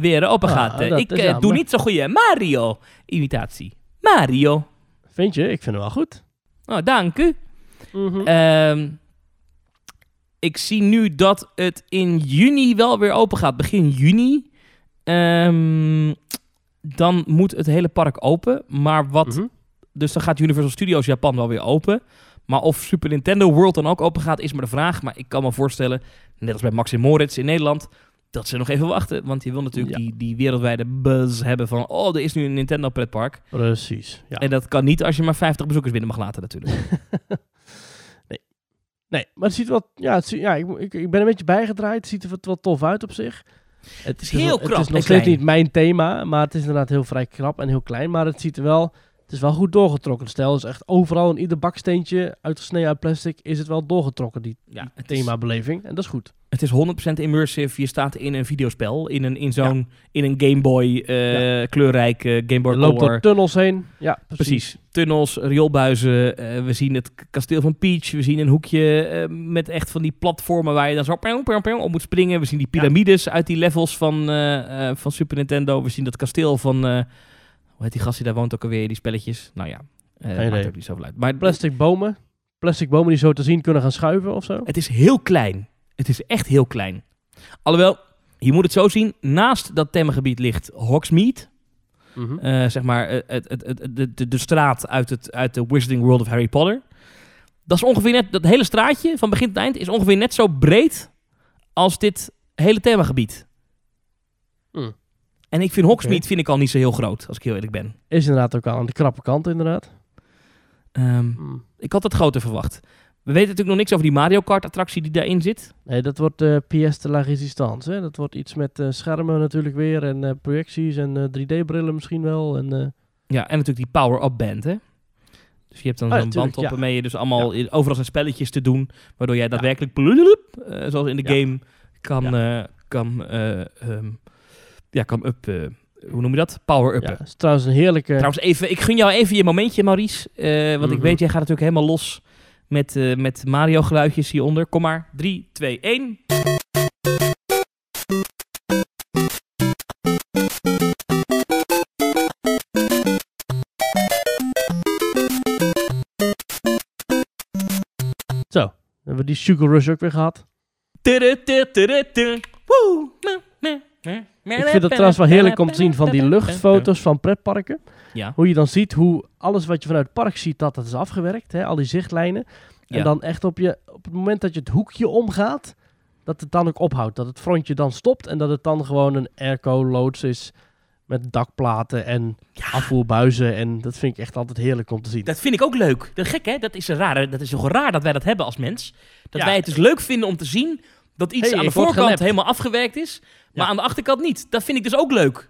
weer open Ah, gaat. Eh, ik eh, doe niet zo goede Mario-imitatie. Mario. Vind je? Ik vind hem wel goed. Oh, dank u. Mhm. Ehm, ik zie nu dat het in juni wel weer open gaat. Begin juni. Ehm, dan moet het hele park open. Maar wat Mhm. Dus dan gaat Universal Studios Japan wel weer open. Maar of Super Nintendo World dan ook open gaat, is maar de vraag. Maar ik kan me voorstellen, net als bij Max en Moritz in Nederland, dat ze nog even wachten. Want je wil natuurlijk Ja. die, die wereldwijde buzz hebben van... oh, er is nu een Nintendo pretpark. Precies. Ja. En dat kan niet als je maar 50 bezoekers binnen mag laten natuurlijk. Nee, maar het ziet wel... Ja, het ziet- ja ik, ik, ik ben een beetje bijgedraaid. Het ziet er wat- wel tof uit op zich. Het is heel krap Het is nog steeds niet mijn thema, maar het is inderdaad heel vrij krap en heel klein. Maar het ziet er wel Het is wel goed doorgetrokken. Stijl is echt overal in ieder baksteentje uitgesneden uit plastic is het wel doorgetrokken, die Ja, is, themabeleving. En dat is goed. Het is 100% immersive. Je staat in een videospel, in een, in zo'n, in een Game Boy, eh, kleurrijke Game Boy Je loopt Color. door tunnels heen. Ja, precies. Precies. Tunnels, rioolbuizen. eh, we zien het kasteel van Peach. We zien een hoekje eh, met echt van die platformen waar je dan zo op moet springen. We zien die piramides uit die levels van, van Super Nintendo. We zien dat kasteel van... hoe heet die gast die daar woont ook alweer, die spelletjes? Nou ja, eh maakt ook niet zoveel uit. Maar Plastic bomen. Plastic bomen die zo te zien kunnen gaan schuiven of zo. het is heel klein. Het is echt heel klein. Alhoewel, je moet het zo zien. Naast dat themagebied ligt Hogsmeade. Mhm. Eh, zeg maar, eh, het, het, het, de, de, de straat uit, het, uit de Wizarding World of Harry Potter. Dat is ongeveer net, dat hele straatje van begin tot eind is ongeveer net zo breed als dit hele themagebied. Hmm. En ik vind Hogsmeade vind ik al niet zo heel groot, als ik heel eerlijk ben. Is inderdaad ook aan de krappe kant, inderdaad. Ehm, Hmm. ik had het groter verwacht. We weten natuurlijk nog niks over die Mario Kart attractie die daarin zit. Nee, dat wordt eh pièce de la résistance. Hè? Dat wordt iets met eh, schermen natuurlijk weer en eh, projecties en eh, 3D-brillen misschien wel. En, Ja, en natuurlijk die power-up band, hè. Dus je hebt dan ja, zo'n band op ja. waarmee je dus allemaal overal zijn spelletjes te doen, waardoor jij daadwerkelijk, zoals in de game, kan, kan, ja, kan up, hoe noem je dat? Power-uppen. ja, is trouwens een heerlijke... Trouwens, even, ik gun jou even je momentje, Maurice, want ik weet, jij gaat natuurlijk helemaal los met, eh, met Mario-geluidjes hieronder. Kom maar, 3, 2, 1. Zo, dan hebben we die Sugar Rush ook weer gehad. Ik vind het trouwens wel heerlijk om te zien van die luchtfoto's van pretparken. Ja. Hoe je dan ziet hoe alles wat je vanuit het park ziet, dat dat is afgewerkt. Hè? Al die zichtlijnen. En Ja. dan echt op, je, op het moment dat je het hoekje omgaat, dat het dan ook ophoudt. Dat het frontje dan stopt en dat het dan gewoon een airco-loods is met dakplaten en afvoerbuizen. En dat vind ik echt altijd heerlijk om te zien. Dat vind ik ook leuk. Dat is gek, hè? Dat is, een rare, dat is toch raar dat wij dat hebben als mens. Dat Ja. wij het dus leuk vinden om te zien dat iets Hey, aan de voorkant helemaal afgewerkt is, maar Ja. aan de achterkant niet. Dat vind ik dus ook leuk.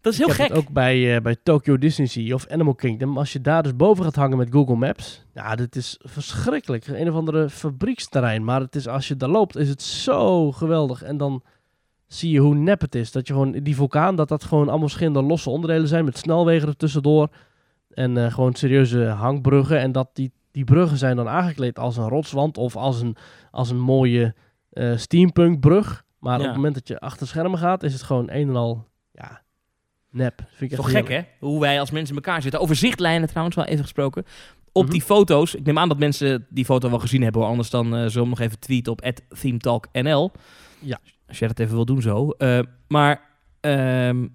Dat is heel ik gek. ook bij, eh, bij Tokyo Disney Sea of Animal Kingdom. Als je daar dus boven gaat hangen met Google Maps. Ja, dit is verschrikkelijk. Een of andere fabrieksterrein. Maar het is, als je daar loopt, is het zo geweldig. En dan zie je hoe nep het is. Dat je gewoon die vulkaan, dat dat gewoon allemaal verschillende losse onderdelen zijn. Met snelwegen er tussendoor. En eh, gewoon serieuze hangbruggen. En dat die, die bruggen zijn dan aangekleed als een rotswand. Of als een, als een mooie eh steampunkbrug. Maar op het moment dat je achter schermen gaat, is het gewoon een en al ja, nep. Vind ik toch gek, hè? Hoe wij als mensen in elkaar zitten. Over zichtlijnen trouwens wel even gesproken. Op Mhm. die foto's, ik neem aan dat mensen die foto wel gezien hebben, anders dan eh zullen we hem nog even tweeten op @themetalknl. Ja. Als jij dat even wil doen zo. Eh, maar ehm,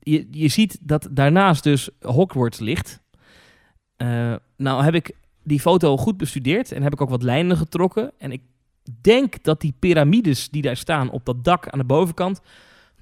je, je ziet dat daarnaast dus Hogwarts ligt. Eh, nou heb ik die foto goed bestudeerd en heb ik ook wat lijnen getrokken. En ik denk dat die piramides die daar staan op dat dak aan de bovenkant,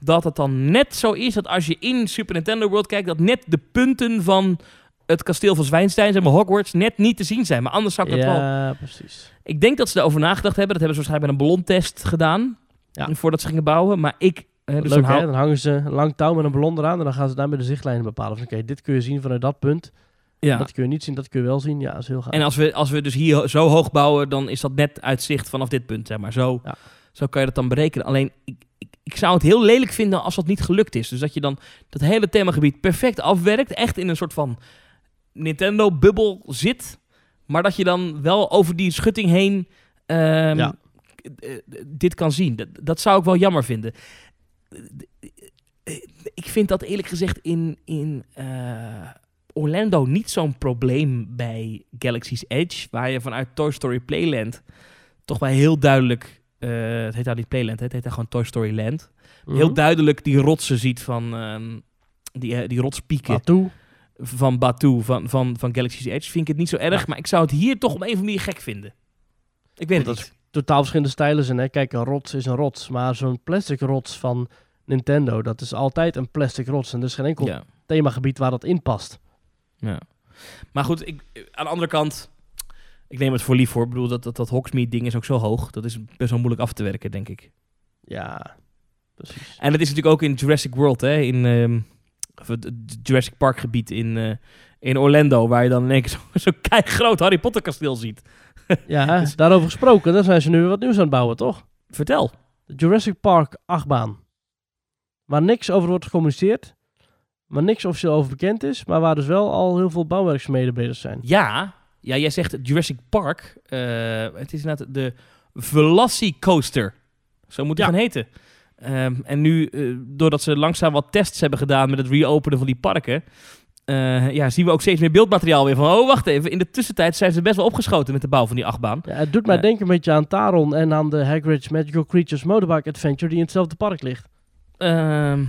dat het dan net zo is dat als je in Super Nintendo World kijkt, dat net de punten van het kasteel van Zwijnstein, zeg maar Hogwarts, net niet te zien zijn. Maar anders zou ik dat wel... Ja, precies. Ik denk dat ze daarover nagedacht hebben. Dat hebben ze waarschijnlijk met een ballontest gedaan, Ja. voordat ze gingen bouwen. Maar ik... eh, dus Leuk dan hè? Dan hangen ze een lang touw met een ballon eraan en dan gaan ze daarmee de zichtlijnen bepalen. Van oké, dit kun je zien vanuit dat punt. Ja. Dat kun je niet zien, dat kun je wel zien. Ja, dat is heel gaaf. En als we, als we dus hier zo hoog bouwen, dan is dat net uitzicht vanaf dit punt, zeg maar. Zo, Ja. zo kan je dat dan berekenen. Alleen, ik, ik, ik zou het heel lelijk vinden als dat niet gelukt is. Dus dat je dan dat hele themagebied perfect afwerkt. Echt in een soort van Nintendo-bubbel zit. Maar dat je dan wel over die schutting heen ehm, Ja. eh, dit kan zien. Dat, dat zou ik wel jammer vinden. Ik vind dat eerlijk gezegd in, in eh, Orlando niet zo'n probleem bij Galaxy's Edge. Waar je vanuit Toy Story Playland toch wel heel duidelijk... eh, het heet daar niet Playland, het heet daar gewoon Toy Story Land. Mhm. Heel duidelijk die rotsen ziet van... ehm, die, eh, die rotspieken Batu. van Batu, van, van, van Galaxy's Edge, vind ik het niet zo erg. Ja. Maar ik zou het hier toch op een of andere manier gek vinden. Ik weet het Dat niet. Totaal verschillende stijlen zijn. Hè? Kijk, een rots is een rots. Maar zo'n plastic rots van Nintendo, dat is altijd een plastic rots. En er is geen enkel Ja, themagebied waar dat in past. Ja. Maar goed, ik, aan de andere kant, ik neem het voor lief voor. Ik bedoel, dat, dat, dat Hogsmeade ding is ook zo hoog. Dat is best wel moeilijk af te werken, denk ik. Ja, precies. En dat is natuurlijk ook in Jurassic World, hè. In, ehm, het, Jurassic Park gebied in, eh, in Orlando, waar je dan in één keer zo'n zo groot Harry Potter kasteel ziet. Ja, Dus- daarover gesproken, daar zijn ze nu weer wat nieuws aan het bouwen, toch? Vertel. De Jurassic Park achtbaan. Waar niks over wordt gecommuniceerd. Waar niks officieel over bekend is. Maar waar dus wel al heel veel bouwwerkzaamheden bezig zijn. Ja, ja jij zegt Jurassic Park. eh, het is inderdaad de Velocicoaster. Zo moet het Ja. gaan heten. Ehm, en nu, eh, doordat ze langzaam wat tests hebben gedaan met het reopenen van die parken... eh, ja, zien we ook steeds meer beeldmateriaal weer van... oh, wacht even, in de tussentijd zijn ze best wel opgeschoten met de bouw van die achtbaan. Ja, het doet mij denken een beetje aan Taron en aan de Hagrid's Magical Creatures Motorbike Adventure die in hetzelfde park ligt. Ehm,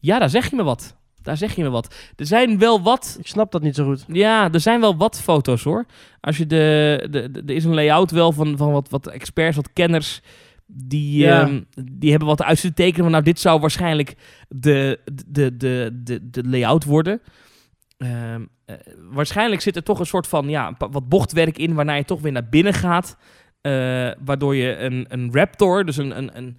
ja, daar zeg je me wat. Daar zeg je me wat. Er zijn wel wat Ik snap dat niet zo goed. Ja, er zijn wel wat foto's hoor. Als je de, de, de- er is een layout wel van, van wat, wat experts, wat kenners. Die, Ja. ehm, die hebben wat uit te tekenen. Van, nou, dit zou waarschijnlijk de, de, de, de, de layout worden. Ehm, eh, waarschijnlijk zit er toch een soort van ja, wat bochtwerk in, waarna je toch weer naar binnen gaat. Eh, waardoor je een, een raptor, dus een, een, een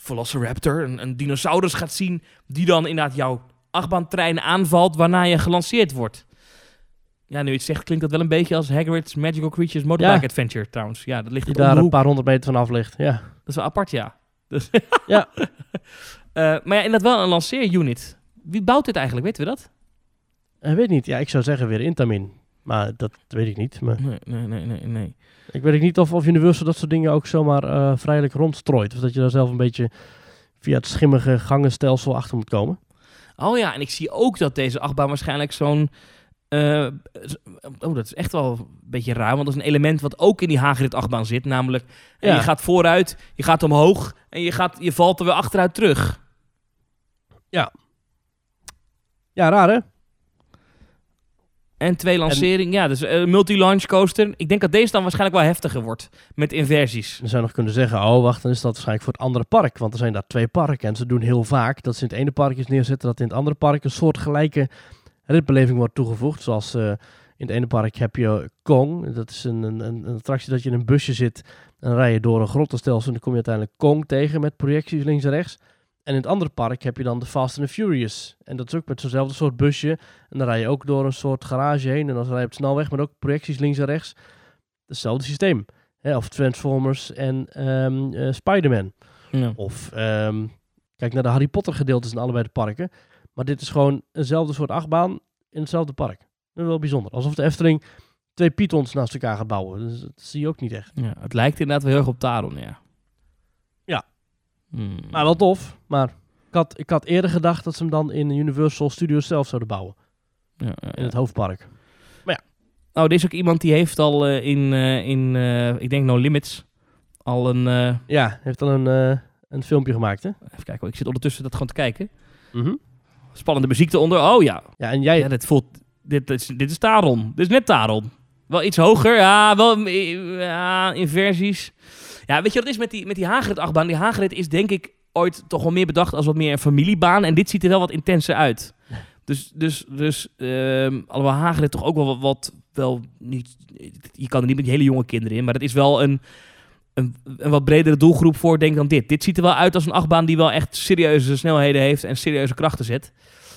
velociraptor, een, een dinosaurus gaat zien. Die dan inderdaad jouw achtbaantrein aanvalt, waarna je gelanceerd wordt. Ja, nu je het zegt, klinkt dat wel een beetje als Hagrid's Magical Creatures Motorbike Ja. Adventure trouwens. Ja, dat ligt Die daar een paar honderd meter van af ligt. Ja. Dat is wel apart, ja. Dus Ja. Eh, maar ja, inderdaad wel een lanceerunit. Wie bouwt dit eigenlijk, weten we dat? Ik weet niet. Ja, ik zou zeggen weer Intamin. Maar dat weet ik niet. Maar Nee, nee, nee, nee. nee. ik weet niet of, of Universal dat soort dingen ook zomaar eh, vrijelijk rondstrooit. Of dat je daar zelf een beetje via het schimmige gangenstelsel achter moet komen. Oh ja, en ik zie ook dat deze achtbaan waarschijnlijk zo'n... eh, oh, dat is echt wel een beetje raar, want dat is een element wat ook in die Hagrid achtbaan zit. Namelijk, eh, Ja. je gaat vooruit, je gaat omhoog en je, gaat, je valt er weer achteruit terug. Ja, raar hè? En twee lanceringen, ja, dus een multi-launch coaster. Ik denk dat deze dan waarschijnlijk wel heftiger wordt met inversies. Dan zou je nog kunnen zeggen, oh wacht, dan is dat waarschijnlijk voor het andere park. Want er zijn daar twee parken en ze doen heel vaak dat ze in het ene park iets neerzetten, dat in het andere park een soort gelijke ritbeleving wordt toegevoegd. Zoals eh, in het ene park heb je Kong, dat is een, een, een attractie dat je in een busje zit en dan rij je door een grottenstelsel en dan kom je uiteindelijk Kong tegen met projecties links en rechts. En in het andere park heb je dan de Fast and the Furious. En dat is ook met zo'nzelfde soort busje. En dan rij je ook door een soort garage heen. En dan rij je op de snelweg met ook projecties links en rechts. Hetzelfde systeem. Hè, of Transformers en eh, Spider-Man. Ja. Of ehm, kijk naar de Harry Potter gedeeltes in allebei de parken. Maar dit is gewoon eenzelfde soort achtbaan in hetzelfde park. Dat is wel bijzonder. Alsof de Efteling twee Pythons naast elkaar gaat bouwen. Dus dat zie je ook niet echt. Ja, het lijkt inderdaad wel heel erg op Taron. Ja. Hmm. Maar wel tof. Maar ik had, ik had eerder gedacht dat ze hem dan in Universal Studios zelf zouden bouwen. Ja, ja, In ja. het hoofdpark. Oh, er is ook iemand die heeft al eh, in, eh, in eh, ik denk No Limits, al een... Ja, heeft dan een, een filmpje gemaakt hè? even kijken, hoor, ik zit ondertussen dat gewoon te kijken. Mhm. Spannende muziek eronder. Oh ja, Ja, en jij... ja dit voelt... Dit, is, dit is Taron. Dit is net Taron. Wel iets hoger, ja, wel ja, inversies. Ja, weet je wat het is met die, met die Hagrid-achtbaan? Die Hagrid is denk ik ooit toch wel meer bedacht als wat meer een familiebaan. En dit ziet er wel wat intenser uit. Dus, dus, dus ehm alhoewel Hagrid toch ook wel wat, wat wel niet... Je kan er niet met hele jonge kinderen in, maar het is wel een, een, een wat bredere doelgroep voor, denk dan dit. Dit ziet er wel uit als een achtbaan die wel echt serieuze snelheden heeft en serieuze krachten zet.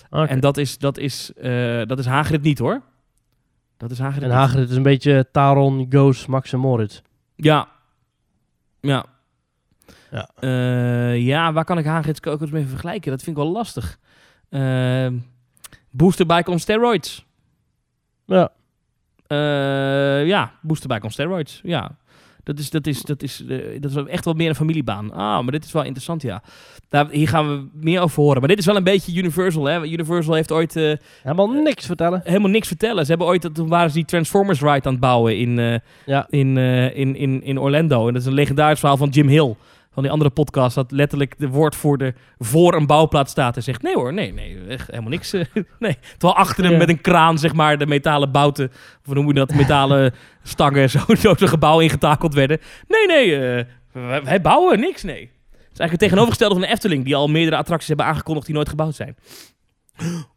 En dat is, dat is, eh, dat is Hagrid niet, hoor. Dat is Hagrid En. Hagrid is een beetje Taron, Goos, Max en Moritz. Ja. Ja. Ja. Eh, ja, waar kan ik Hagrid's mee vergelijken? Dat vind ik wel lastig. Ehm booster bike on steroids. Ja. Eh, ja, booster bike on steroids. Ja. Dat is, dat, is, dat, is, eh, dat is echt wel meer een familiebaan. Ah, maar dit is wel interessant, ja. Daar, hier gaan we meer over horen. Maar dit is wel een beetje Universal, hè. Universal heeft ooit eh, Helemaal niks vertellen. helemaal niks vertellen. Ze hebben ooit, toen waren ze die Transformers ride aan het bouwen in, eh, Ja. in, eh, in, in, in Orlando. En dat is een legendarisch verhaal van Jim Hill. Van die andere podcast, dat letterlijk de woordvoerder voor een bouwplaats staat en zegt: Nee hoor, nee, nee, echt helemaal niks. eh, nee. Terwijl achter hem met een kraan, zeg maar, de metalen bouten, of hoe noem je dat, metalen stangen, zo, zo zo'n gebouw ingetakeld werden. Nee, nee, eh, wij, wij bouwen niks, nee. Het is eigenlijk het tegenovergestelde van de Efteling, die al meerdere attracties hebben aangekondigd die nooit gebouwd zijn.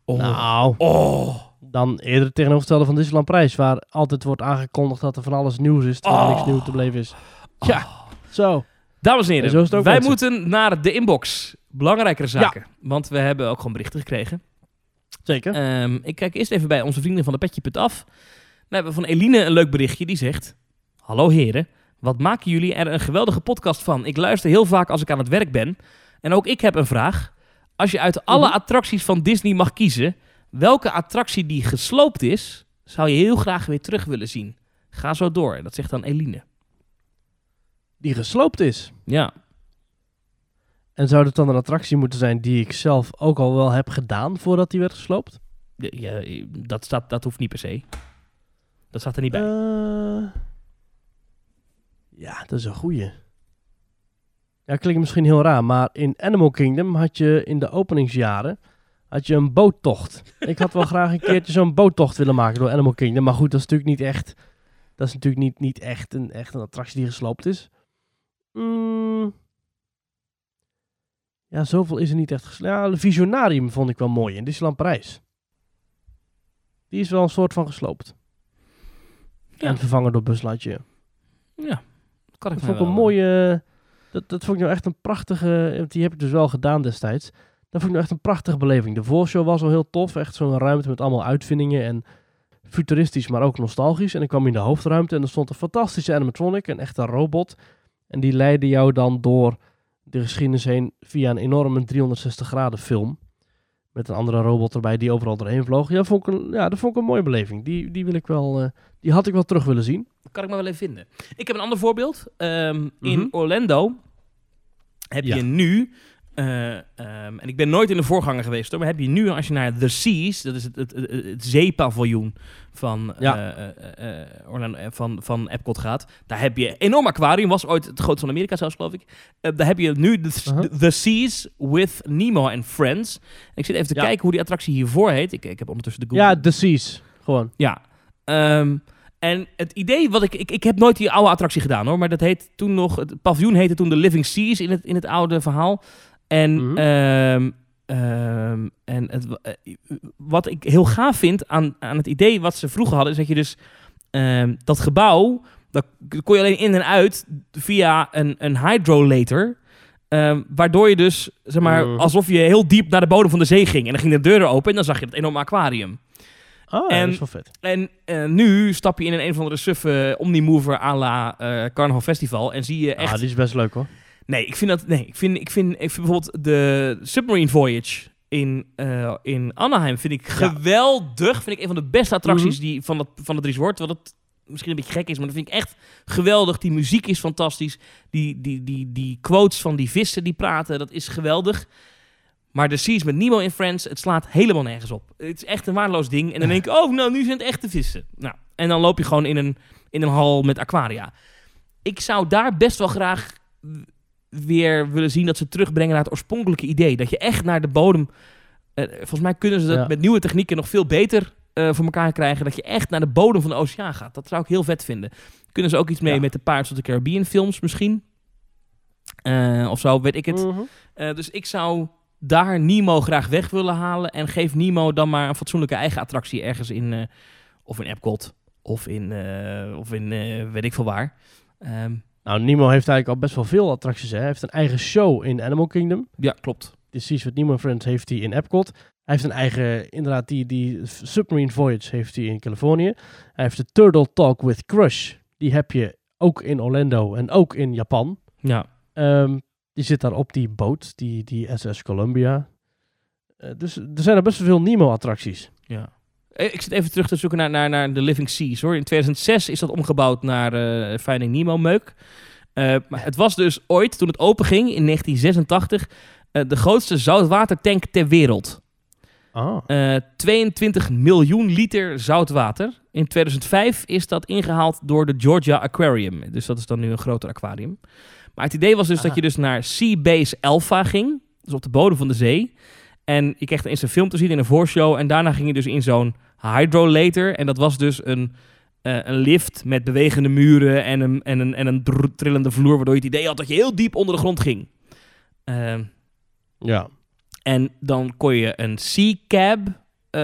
Oh. Nou, oh. dan eerder het tegenovergestelde van Disneyland Prijs, waar altijd wordt aangekondigd dat er van alles nieuws is, terwijl Oh. niks nieuw te beleven is. Ja, zo. Dames en heren, wij mensen. moeten naar de inbox. Belangrijkere zaken. Want we hebben ook gewoon berichten gekregen. Zeker. Ehm, ik kijk eerst even bij onze vrienden van de Petje.af. Dan hebben we van Eline een leuk berichtje. Die zegt... Hallo heren, wat maken jullie er een geweldige podcast van? Ik luister heel vaak als ik aan het werk ben. En ook ik heb een vraag. Als je uit alle Mhm. attracties van Disney mag kiezen... welke attractie die gesloopt is... zou je heel graag weer terug willen zien? Ga zo door. Dat zegt dan Eline. Die gesloopt is. Ja, En zou het dan een attractie moeten zijn die ik zelf ook al wel heb gedaan voordat die werd gesloopt? ja, dat, staat, dat hoeft niet per se. Dat staat er niet bij. Eh, ja, dat is een goeie. Ja, klinkt misschien heel raar, maar in Animal Kingdom had je in de openingsjaren had je een boottocht. Ik had wel graag een keertje zo'n boottocht willen maken door Animal Kingdom, maar goed, dat is natuurlijk niet echt, dat is natuurlijk niet, niet echt, een, echt een attractie die gesloopt is. Mm. Ja, zoveel is er niet echt gesloopt. Ja, Visionarium vond ik wel mooi in Disneyland Parijs. Die is wel een soort van gesloopt. Ja. En vervangen door Lightyear. Ja, kan ik Dat mij vond ik een mooie... Dat, dat vond ik nou echt een prachtige... Die heb ik dus wel gedaan destijds. Dat vond ik nou echt een prachtige beleving. De voorshow was al heel tof. Echt zo'n ruimte met allemaal uitvindingen en futuristisch, maar ook nostalgisch. En ik kwam in de hoofdruimte en er stond een fantastische animatronic, een echte robot. En die leidde jou dan door de geschiedenis heen via een enorme 360 graden film. Met een andere robot erbij die overal doorheen vloog. Ja, vond ik een, ja dat vond ik een mooie beleving. Die, die, wil ik wel, eh, die had ik wel terug willen zien. kan ik maar wel even vinden. Ik heb een ander voorbeeld. Ehm, In Mhm. Orlando heb Ja. je nu... eh, ehm, en ik ben nooit in de voorganger geweest hoor, maar heb je nu als je naar The Seas, dat is het, het, het, het zeepaviljoen van, Ja. eh, eh, Orlando, van, van Epcot gaat, daar heb je een enorm aquarium, was ooit het grootste van Amerika zelfs geloof ik. Daar heb je nu The, Uh-huh. The Seas with Nemo and Friends. Ik zit even te Ja. kijken hoe die attractie hiervoor heet. Ik, ik heb ondertussen de Google Ja, The Seas. Gewoon. ja. Ehm, en het idee wat ik, ik... Ik heb nooit die oude attractie gedaan hoor. Maar dat heet toen nog... Het paviljoen heette toen de Living Seas in het, in het oude verhaal. En, Mhm. ehm, ehm, en het, eh, wat ik heel gaaf vind aan, aan het idee wat ze vroeger hadden... is dat je dus ehm, dat gebouw... Dat kon je alleen in en uit via een, een hydrolator... Waardoor je dus, zeg maar, Mhm. alsof je heel diep naar de bodem van de zee ging. En dan gingen de deuren open en dan zag je het enorme aquarium. Oh, En- dat is wel vet. En eh, nu stap je in een een of andere suffe Omnimover à la eh, Carnival Festival en zie je echt... Ah, die is best leuk hoor. Nee, ik vind dat... Nee, ik vind, ik vind, ik vind bijvoorbeeld de Submarine Voyage in, eh, in Anaheim vind ik Ja. geweldig. Vind ik een van de beste attracties Mhm. die van, het, van het resort. Wat het misschien een beetje gek is, maar dat vind ik echt geweldig. Die muziek is fantastisch. Die, die, die, die quotes van die vissen die praten, dat is geweldig. Maar de Seas met Nemo in Friends, het slaat helemaal nergens op. Het is echt een waardeloos ding. En dan denk ik, oh, nou, nu zijn het echte vissen. Nou, en dan loop je gewoon in een, in een hal met aquaria. Ik zou daar best wel graag weer willen zien dat ze terugbrengen naar het oorspronkelijke idee. Dat je echt naar de bodem... eh, volgens mij kunnen ze dat Ja. met nieuwe technieken nog veel beter eh, voor elkaar krijgen. Dat je echt naar de bodem van de oceaan gaat. Dat zou ik heel vet vinden. Kunnen ze ook iets mee Ja. met de Pirates of the Caribbean films misschien? Eh, of zo, weet ik het. Mhm. Dus ik zou daar Nemo graag weg willen halen. En geef Nemo dan maar een fatsoenlijke eigen attractie ergens in... of in Epcot. Of in, of in weet ik veel waar. Ehm, Nou, Nemo heeft eigenlijk al best wel veel attracties. Hè. Hij heeft een eigen show in Animal Kingdom. ja, klopt. Seas with Nemo Friends heeft hij in Epcot. Hij heeft een eigen, inderdaad, die, die Submarine Voyage heeft hij in Californië. Hij heeft de Turtle Talk with Crush. Die heb je ook in Orlando en ook in Japan. Ja. Ehm, die zit daar op die boot, die, die SS Columbia. Eh, dus er zijn er best wel veel Nemo-attracties. Ja. Eh, Ik zit even terug te zoeken naar, naar, naar de Living Seas hoor. In 2006 is dat omgebouwd naar eh Finding Nemo meuk. Eh, maar het was dus ooit, toen het openging in 1986, eh, de grootste zoutwatertank ter wereld. Ah. Eh, 22 miljoen liter zoutwater. In 2005 is dat ingehaald door de Georgia Aquarium. Dus dat is dan nu een groter aquarium. Maar het idee was dus dat je dus naar Seabase Alpha ging. Dus op de bodem van de zee. En je kreeg eens een film te zien in een voorshow. En daarna ging je dus in zo'n hydrolator. En dat was dus een, eh, een lift met bewegende muren en een, en een, en een trillende vloer. Waardoor je het idee had dat je heel diep onder de grond ging. Ehm, Ja. en dan kon je een Sea-cab, eh,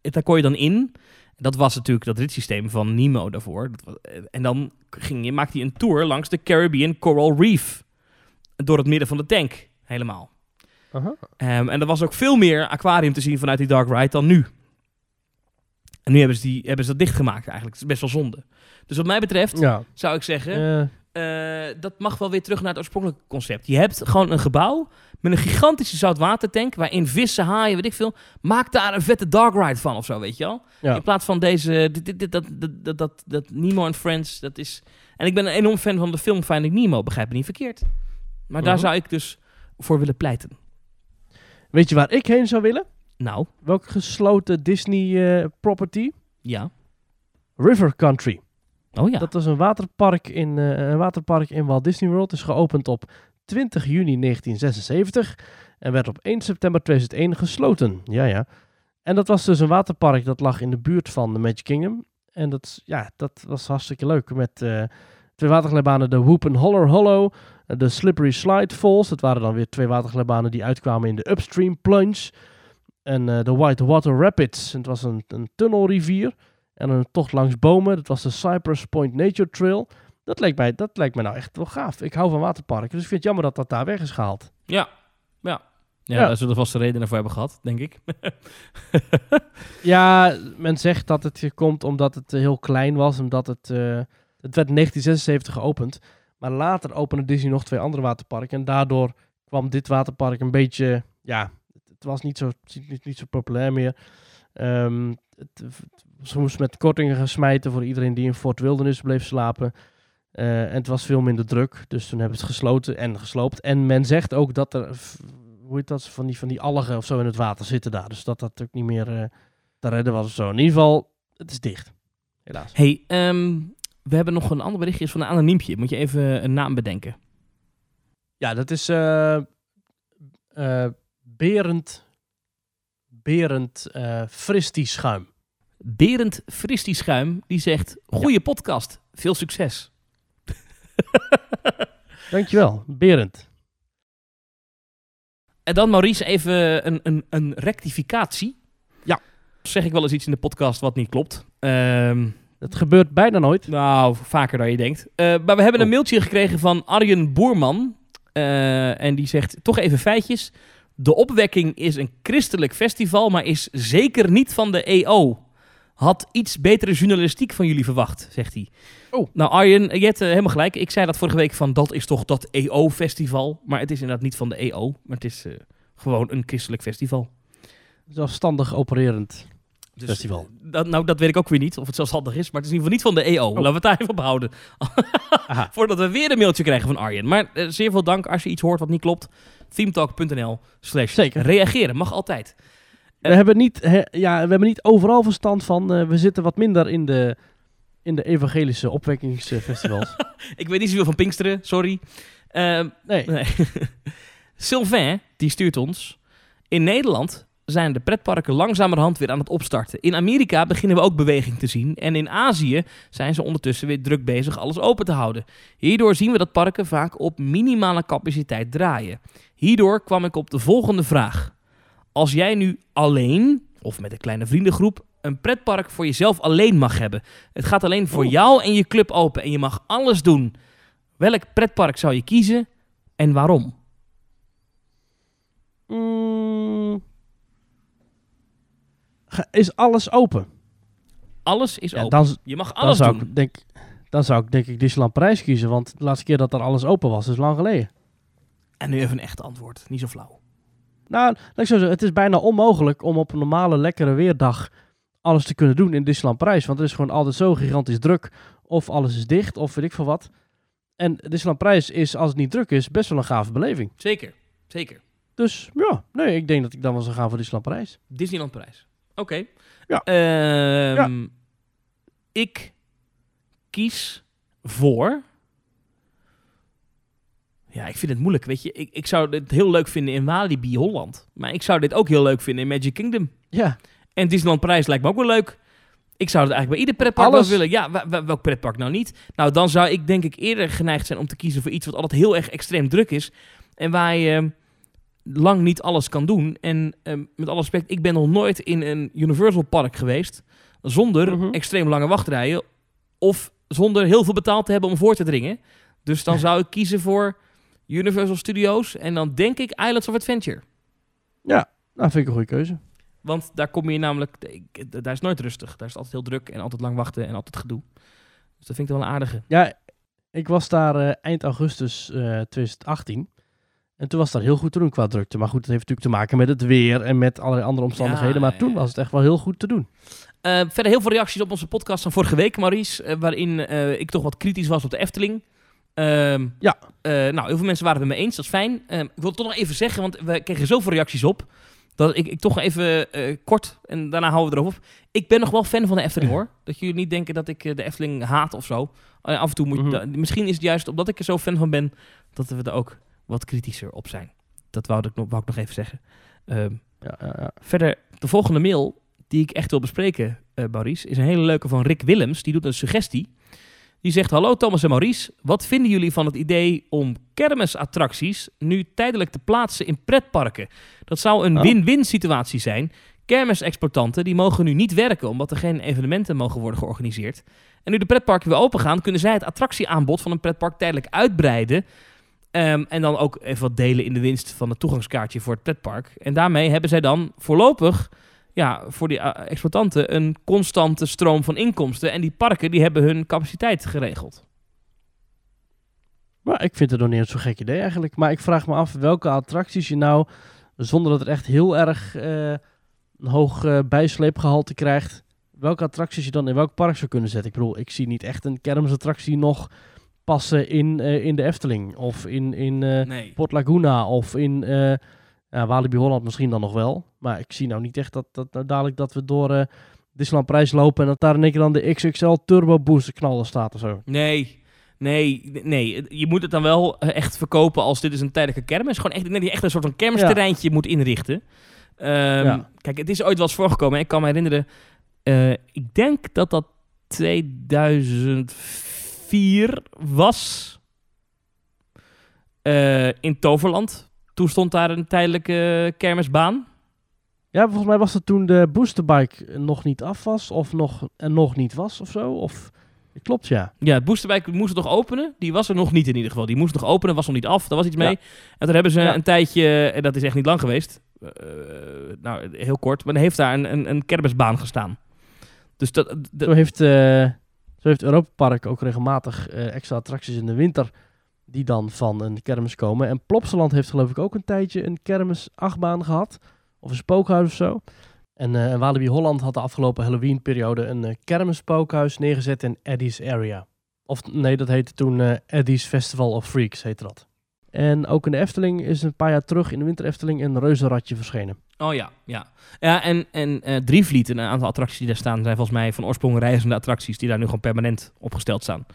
daar kon je dan in. Dat was natuurlijk dat ritssysteem van Nemo daarvoor. Eh, en dan ging je, maakte je een tour langs de Caribbean Coral Reef door het midden van de tank helemaal. Aha. Ehm, en er was ook veel meer aquarium te zien vanuit die Dark Ride dan nu. En nu hebben ze, die, hebben ze dat dichtgemaakt eigenlijk. Het is best wel zonde. Dus wat mij betreft Ja. zou ik zeggen, Eh, dat mag wel weer terug naar het oorspronkelijke concept. Je hebt gewoon een gebouw met een gigantische zoutwatertank waarin vissen, haaien, weet ik veel. Maak daar een vette Dark Ride van of zo, weet je wel? Ja. In plaats van deze, dit, dit, dit- dat, dat, dat, dat, dat Nemo en Friends, dat is... En ik ben een enorm fan van de film Finding Nemo, begrijp me niet verkeerd. Maar daar Mhm. zou ik dus voor willen pleiten. weet je waar ik heen zou willen? Nou, Welke gesloten Disney eh, property? ja. River Country. Oh ja. Dat was een waterpark in, eh, een waterpark in Walt Disney World. Is geopend op 20 juni 1976 en werd op 1 september 2001 gesloten. Ja, ja. En dat was dus een waterpark dat lag in de buurt van de Magic Kingdom. En dat, ja, dat was hartstikke leuk. Met eh, twee waterglijbanen, de Whoop and Holler Hollow, de Slippery Slide Falls. Dat waren dan weer twee waterglijbanen die uitkwamen in de Upstream Plunge. En eh, de White Water Rapids. En het was een, een tunnelrivier. En een tocht langs bomen. Dat was de Cypress Point Nature Trail. Dat lijkt, mij, dat lijkt mij nou echt wel gaaf. Ik hou van waterparken. Dus ik vind het jammer dat dat daar weg is gehaald. Ja, ja. Ja, Ja. daar zullen we vast de redenen voor hebben gehad, denk ik. Ja, men zegt dat het hier komt omdat het eh, heel klein was. Omdat het... eh, het werd in 1976 geopend. Maar later opende Disney nog twee andere waterparken. En daardoor kwam dit waterpark een beetje... Ja, het, was niet zo, niet, niet zo populair meer. Ehm, het, ze moest met kortingen gaan smijten voor iedereen die in Fort Wilderness bleef slapen. Eh, en het was veel minder druk. Dus toen hebben ze het gesloten en gesloopt. En men zegt ook dat er... Hoe heet dat? Van die, van die algen of zo in het water zitten daar. Dus dat dat ook niet meer eh, te redden was of zo. In ieder geval, het is dicht. Helaas. hey, ehm, we hebben nog een ander berichtje is van een anoniempje. Moet je even een naam bedenken. Ja, dat is eh eh, Berend, Berend Fristi Schuim. Berend Fristi Schuim, die zegt... Goeie podcast, veel succes. Dankjewel, Berend. En dan Maurice even een, een, een rectificatie. Ja. Zeg ik wel eens iets in de podcast wat niet klopt. Ehm, Dat gebeurt bijna nooit. nou, vaker dan je denkt. Eh, maar we hebben een Oh. mailtje gekregen van Arjen Boerman. Eh, en die zegt, toch even feitjes. De opwekking is een christelijk festival, maar is zeker niet van de EO. Had iets betere journalistiek van jullie verwacht, zegt hij. Oh. Nou Arjen, je hebt eh, helemaal gelijk. Ik zei dat vorige week van, dat is toch dat EO-festival. Maar het is inderdaad niet van de EO, maar het is eh, gewoon een christelijk festival. Zelfstandig opererend. Dus, Festival. Dat, nou, dat weet ik ook weer niet, of het zelfstandig is. Maar het is in ieder geval niet van de EO. Laten we het daar even op houden. Voordat we weer een mailtje krijgen van Arjen. Maar eh, zeer veel dank als je iets hoort wat niet klopt. themetalk.nl slash Zeker. reageren. Mag altijd. We, hebben niet, ja, we hebben niet overal verstand van. eh, we zitten wat minder in de, in de evangelische opwekkingsfestivals. Ik weet niet zoveel van Pinksteren, sorry. Ehm, nee. nee. Sylvain, die stuurt ons. In Nederland zijn de pretparken langzamerhand weer aan het opstarten. In Amerika beginnen we ook beweging te zien. En in Azië zijn ze ondertussen weer druk bezig alles open te houden. Hierdoor zien we dat parken vaak op minimale capaciteit draaien. Hierdoor kwam ik op de volgende vraag. Als jij nu alleen, of met een kleine vriendengroep, een pretpark voor jezelf alleen mag hebben. Het gaat alleen voor jou en je club open en je mag alles doen. Welk pretpark zou je kiezen en waarom? Mm. Ga- Is alles open? Alles is Ja, open. dan, je mag dan, alles zou doen. ik, denk, dan zou ik denk ik Disneyland Parijs kiezen. Want de laatste keer dat er alles open was, is lang geleden. En nu even een echt antwoord. Niet zo flauw. Nou, ik zo zeggen, het is bijna onmogelijk om op een normale lekkere weerdag alles te kunnen doen in Disneyland Parijs. Want het is gewoon altijd zo gigantisch druk. Of alles is dicht, of weet ik veel wat. En Disneyland Parijs is, als het niet druk is, best wel een gave beleving. Zeker. Zeker. Dus ja, nee, ik denk dat ik dan wel zou gaan voor Disneyland Parijs. Disneyland Parijs. Oké. Ja. Ehm, Ik kies voor... Ja, ik vind het moeilijk. Weet je, ik, ik zou dit heel leuk vinden in Walibi Holland. Maar ik zou dit ook heel leuk vinden in Magic Kingdom. Ja, En Disneyland Parijs lijkt me ook wel leuk. Ik zou het eigenlijk bij ieder pretpark wel willen. Ja, welk pretpark nou niet? Nou, dan zou ik denk ik eerder geneigd zijn om te kiezen voor iets wat altijd heel erg extreem druk is. En waar je lang niet alles kan doen. En eh, met alle respect, ik ben nog nooit in een Universal Park geweest zonder Mhm. extreem lange wachtrijen. Of zonder heel veel betaald te hebben om voor te dringen. Dus dan zou ik kiezen voor Universal Studios en dan denk ik Islands of Adventure. Nou, vind ik een goede keuze. Want daar kom je namelijk, daar is nooit rustig. Daar is altijd heel druk en altijd lang wachten en altijd gedoe. Dus dat vind ik wel een aardige. Ja, ik was daar eh, eind augustus eh 2018. En toen was dat heel goed te doen qua drukte. Maar goed, dat heeft natuurlijk te maken met het weer en met allerlei andere omstandigheden. Ja, maar toen was het echt wel heel goed te doen. Eh, verder heel veel reacties op onze podcast van vorige week, Maurice. eh, waarin eh, ik toch wat kritisch was op de Efteling. Ehm, Ja. nou, heel veel mensen waren het met me eens. Dat is fijn. Ehm, ik wil het toch nog even zeggen, want we kregen zoveel reacties op. Dat ik, ik toch even kort, en daarna houden we erop op. Ik ben nog wel fan van de Efteling hoor. Dat jullie niet denken dat ik de Efteling haat of zo. Af en toe moet je, da- misschien is het juist omdat ik er zo fan van ben, dat we er ook wat kritischer op zijn. Dat wou ik nog, wou ik nog even zeggen. Ehm, Ja, ja, ja. Verder, de volgende mail die ik echt wil bespreken, eh Maurice, is een hele leuke van Rick Willems. Die doet een suggestie. Die zegt, hallo Thomas en Maurice, wat vinden jullie van het idee om kermisattracties nu tijdelijk te plaatsen in pretparken? Dat zou een Oh. win-win situatie zijn. Kermisexploitanten die mogen nu niet werken omdat er geen evenementen mogen worden georganiseerd. En nu de pretparken weer open gaan, kunnen zij het attractieaanbod van een pretpark tijdelijk uitbreiden. Ehm, en dan ook even wat delen in de winst van het toegangskaartje voor het pretpark. En daarmee hebben zij dan voorlopig ja, voor die eh, exploitanten een constante stroom van inkomsten. En die parken die hebben hun capaciteit geregeld. Maar ik vind het nog niet zo'n gek idee eigenlijk. Maar ik vraag me af welke attracties je nou, zonder dat het echt heel erg eh, een hoog eh, bijsleepgehalte krijgt, welke attracties je dan in welk park zou kunnen zetten. Ik bedoel, ik zie niet echt een kermisattractie nog passen in, eh, in de Efteling. Of in, in eh, Nee. Port Laguna. Of in eh Walibi Holland misschien dan nog wel. Maar ik zie nou niet echt dat, dat nou dadelijk dat we door Disneyland Prijs lopen en dat daar in één keer dan de XXL Turbo Booster knallen staat of zo. Nee. Nee, nee, je moet het dan wel echt verkopen als dit is een tijdelijke kermis. Gewoon echt, nee, echt een soort van kermisterreintje moet inrichten. Ehm, Ja. Kijk, het is ooit wel eens voorgekomen. Ik kan me herinneren, ik denk dat dat 2004 was eh, in Toverland. Toen stond daar een tijdelijke kermisbaan. Ja, volgens mij was het toen de boosterbike nog niet af was of nog, en nog niet was of zo. Of, klopt, ja. Ja, het boosterbike moest nog openen. Die was er nog niet in ieder geval. Die moest nog openen, was nog niet af. Daar was iets mee. Ja. En toen hebben ze Ja. een tijdje, en dat is echt niet lang geweest. eh, nou, heel kort. Maar dan heeft daar een, een, een kermisbaan gestaan. Dus dat, dat- Zo heeft, eh zo heeft Europa Park ook regelmatig eh, extra attracties in de winter die dan van een kermis komen. En Plopsaland heeft geloof ik ook een tijdje een kermis achtbaan gehad. Of een spookhuis of zo. En eh, Walibi Holland had de afgelopen Halloween periode een eh, kermis spookhuis neergezet in Eddie's Area. Of nee, dat heette toen eh, Eddie's Festival of Freaks, heette dat. En ook in de Efteling is een paar jaar terug in de Winter Efteling een reuzenradje verschenen. oh ja, ja. Ja, en, en eh Drievliet, een aantal attracties die daar staan, zijn volgens mij van oorsprong reizende attracties die daar nu gewoon permanent opgesteld staan.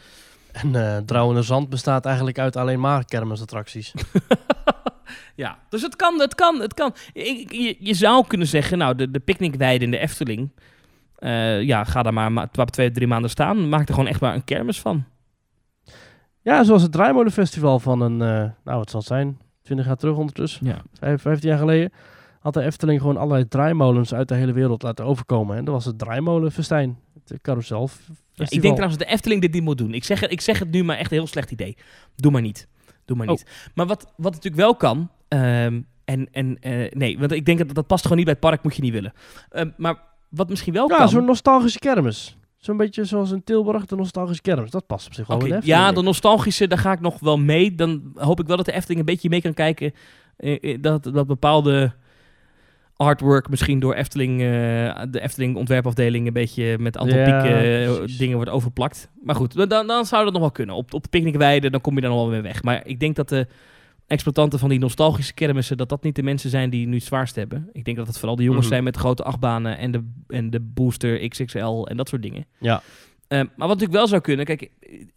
En Drouwende Zand bestaat eigenlijk uit alleen maar kermisattracties. ja, dus het kan, het kan, het kan. Je, je zou kunnen zeggen, nou, de, de picknickweide in de Efteling, eh, ja, ga daar maar ma- twa- twee, drie maanden staan. Maak er gewoon echt maar een kermis van. Ja, zoals het Draaimolenfestival van een, eh, nou wat zal het zijn, 20 jaar terug ondertussen, Ja. vijf- 15 jaar geleden, had de Efteling gewoon allerlei draaimolens uit de hele wereld laten overkomen. En dat was het Draaimolenfestijn, het carousel Ja, ik denk trouwens dat de Efteling dit niet moet doen. Ik zeg, het, ik zeg het nu, maar echt een heel slecht idee. Doe maar niet. Doe maar Oh. niet. Maar wat, wat natuurlijk wel kan... ehm, en, en eh, nee, want ik denk dat dat past gewoon niet bij het park, moet je niet willen. Ehm, maar wat misschien wel Ja, kan... zo'n nostalgische kermis. Zo'n beetje zoals in Tilburg, de nostalgische kermis. Dat past op zich wel Oké, in de Efteling. ja, de nostalgische, daar ga ik nog wel mee. Dan hoop ik wel dat de Efteling een beetje mee kan kijken. eh, eh, dat, dat bepaalde artwork misschien door Efteling, eh, de Efteling ontwerpafdeling een beetje met Anton Ja, Pieck precies. dingen wordt overplakt. Maar goed, dan, dan zou dat nog wel kunnen. Op, op de picknickweide, dan kom je dan nog wel weer weg. Maar ik denk dat de exploitanten van die nostalgische kermissen, dat dat niet de mensen zijn die nu het zwaarst hebben. Ik denk dat het vooral de jongens Mhm. zijn met de grote achtbanen en de, en de booster XXL en dat soort dingen. Ja. Eh, maar wat natuurlijk wel zou kunnen, kijk,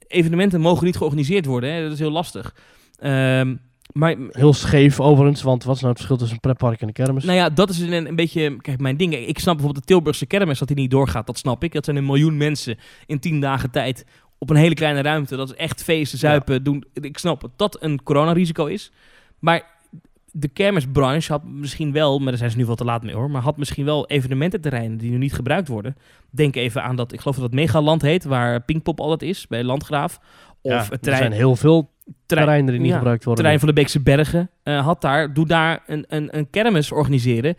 evenementen mogen niet georganiseerd worden. Hè? Dat is heel lastig. Ehm, maar Heel scheef overigens, want wat is nou het verschil tussen een pretpark en een kermis? nou ja, dat is een, een beetje kijk, mijn ding. Ik snap bijvoorbeeld de Tilburgse kermis dat die niet doorgaat. Dat snap ik. Dat zijn een miljoen mensen in tien dagen tijd op een hele kleine ruimte. Dat is echt feesten, zuipen, doen. Ik snap dat dat een coronarisico is. Maar de kermisbranche had misschien wel, maar daar zijn ze nu wel te laat mee hoor, maar had misschien wel evenemententerreinen die nu niet gebruikt worden. Denk even aan dat, ik geloof dat het Megaland heet, waar Pinkpop altijd is, bij Landgraaf. Of Ja, het er zijn heel veel terreinen die niet ja, gebruikt worden. terrein van de Beekse Bergen eh, had daar, doe daar een, een, een kermis organiseren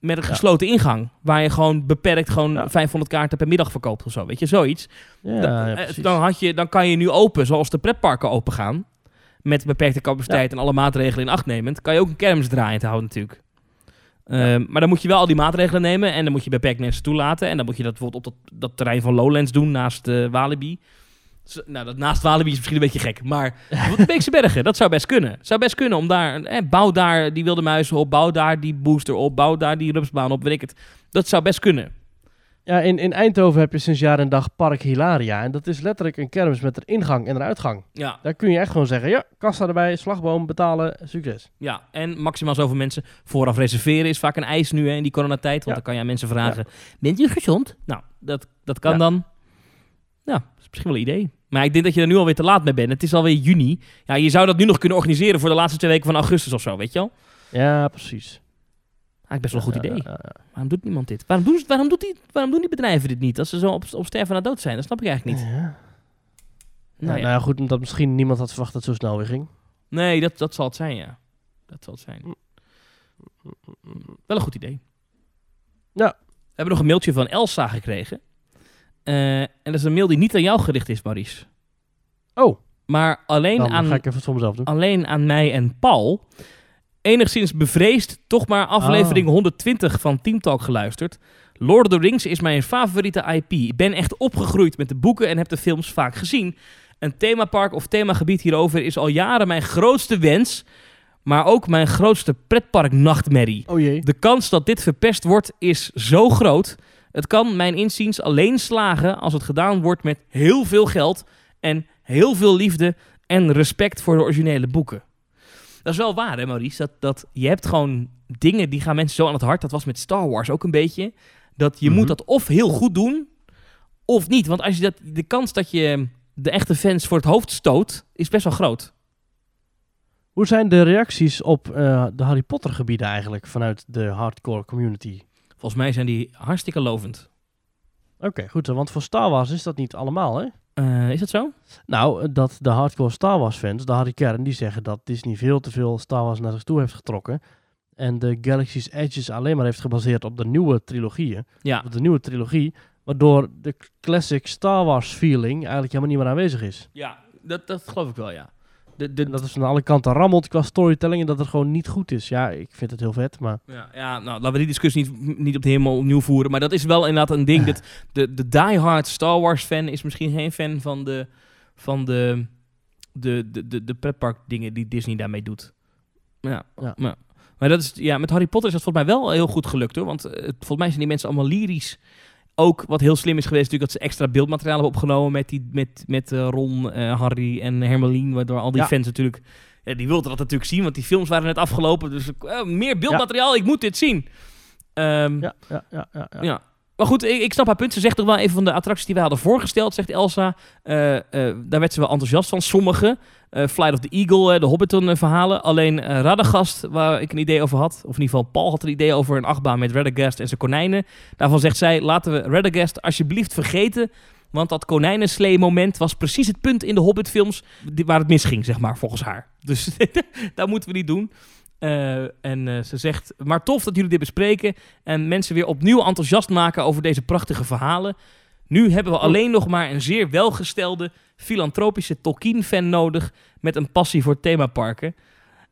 met een Ja. gesloten ingang. Waar je gewoon beperkt gewoon Ja. 500 kaarten per middag verkoopt of zo. Weet je, zoiets. ja, Dan- ja, eh, dan, had je, dan kan je nu open, zoals de pretparken open gaan. Met beperkte capaciteit en alle maatregelen in acht nemend. Kan je ook een kermis draaiend houden natuurlijk. Ehm, maar dan moet je wel al die maatregelen nemen. En dan moet je beperkt mensen toelaten. En dan moet je dat bijvoorbeeld op dat, dat terrein van Lowlands doen naast de Walibi. Nou, dat naast Walibi is misschien een beetje gek. Maar de Beekse Bergen, dat zou best kunnen. Zou best kunnen om daar... Eh, bouw daar die wilde muizen op. Bouw daar die booster op. Bouw daar die rupsbaan op. Weet ik het. Dat zou best kunnen. Ja, in, in Eindhoven heb je sinds jaar en dag Park Hilaria. En dat is letterlijk een kermis met een ingang en een uitgang. Ja, Daar kun je echt gewoon zeggen, ja, kassa erbij, slagboom, betalen, succes. Ja, en maximaal zoveel mensen vooraf reserveren is vaak een eis nu hè, in die coronatijd. Want Ja. dan kan je aan mensen vragen, bent u gezond? Nou, dat, dat kan Ja. dan. Ja, dat is misschien wel een idee. Maar ik denk dat je er nu alweer te laat mee bent. Het is alweer juni. Ja, je zou dat nu nog kunnen organiseren voor de laatste twee weken van augustus of zo, weet je wel? Ja, precies. Eigenlijk best wel een goed idee. Waarom doet niemand dit? Waarom doen, waarom, doet die, waarom doen die bedrijven dit niet? Als ze zo op, op sterven na dood zijn, dat snap ik eigenlijk niet. Ja. Nou Nou, ja. nou ja, goed, omdat misschien niemand had verwacht dat het zo snel weer ging. Nee, dat, dat zal het zijn, ja. Dat zal het zijn. Wel een goed idee. Ja. We hebben nog een mailtje van Elsa gekregen. Eh, en dat is een mail die niet aan jou gericht is, Maurice. Oh, Maar alleen dan aan, ga ik even mezelf doen. alleen aan mij en Paul. Enigszins bevreesd, toch maar aflevering Oh. 120 van Team Talk geluisterd. Lord of the Rings is mijn favoriete IP. Ik ben echt opgegroeid met de boeken en heb de films vaak gezien. Een themapark of themagebied hierover is al jaren mijn grootste wens, maar ook mijn grootste pretparknachtmerrie. Oh jee. De kans dat dit verpest wordt is zo groot. Het kan mijn inziens alleen slagen als het gedaan wordt met heel veel geld en heel veel liefde en respect voor de originele boeken. Dat is wel waar, hè, Maurice? Dat, dat je hebt gewoon dingen die gaan mensen zo aan het hart. Dat was met Star Wars ook een beetje. Dat je Mhm. moet dat of heel goed doen, of niet. Want als je dat, de kans dat je de echte fans voor het hoofd stoot, is best wel groot. Hoe zijn de reacties op eh, de Harry Potter gebieden eigenlijk vanuit de hardcore community? Volgens mij zijn die hartstikke lovend. Oké, goed zo, want voor Star Wars is dat niet allemaal, hè? Eh, is dat zo? Nou, dat de hardcore Star Wars fans, de Harry Kern, die zeggen dat Disney veel te veel Star Wars naar zich toe heeft getrokken. En de Galaxy's Edges alleen maar heeft gebaseerd op de nieuwe trilogieën. Ja. Op de nieuwe trilogie, waardoor de classic Star Wars feeling eigenlijk helemaal niet meer aanwezig is. Ja, dat, dat geloof ik wel, ja. De, dat is van alle kanten rammelt qua storytelling en dat het gewoon niet goed is. Ja, ik vind het heel vet, maar... ja, ja, nou, laten we die discussie niet, niet op de helemaal opnieuw voeren. Maar dat is wel inderdaad een ding. dat de, de diehard Star Wars fan is misschien geen fan van de, van de, de, de, de, de pretpark dingen die Disney daarmee doet. Ja, Ja. Maar, maar dat is, ja, met Harry Potter is dat volgens mij wel heel goed gelukt hoor. Want eh, volgens mij zijn die mensen allemaal lyrisch. Ook wat heel slim is geweest natuurlijk dat ze extra beeldmateriaal hebben opgenomen met, die, met, met eh, Ron, eh, Harry en Hermeline. Waardoor al die Ja. fans natuurlijk... Ja, die wilden dat natuurlijk zien, want die films waren net afgelopen. Dus eh, meer beeldmateriaal, ik moet dit zien. Ehm, Ja, ja, ja, ja. ja. Maar goed, ik, ik snap haar punt. Ze zegt toch wel even van de attracties die we hadden voorgesteld, zegt Elsa. eh, eh, daar werd ze wel enthousiast van. Sommige, eh, Flight of the Eagle, de Hobbiton-verhalen. Alleen Radagast, waar ik een idee over had, of in ieder geval Paul had een idee over een achtbaan met Radagast en zijn konijnen. Daarvan zegt zij, laten we Radagast alsjeblieft vergeten. Want dat konijnenslee-moment was precies het punt in de Hobbit-films waar het misging, zeg maar, volgens haar. Dus dat moeten we niet doen. Eh, en eh, ze zegt, maar tof dat jullie dit bespreken en mensen weer opnieuw enthousiast maken over deze prachtige verhalen. Nu hebben we alleen nog maar een zeer welgestelde, filantropische Tolkien-fan nodig met een passie voor themaparken.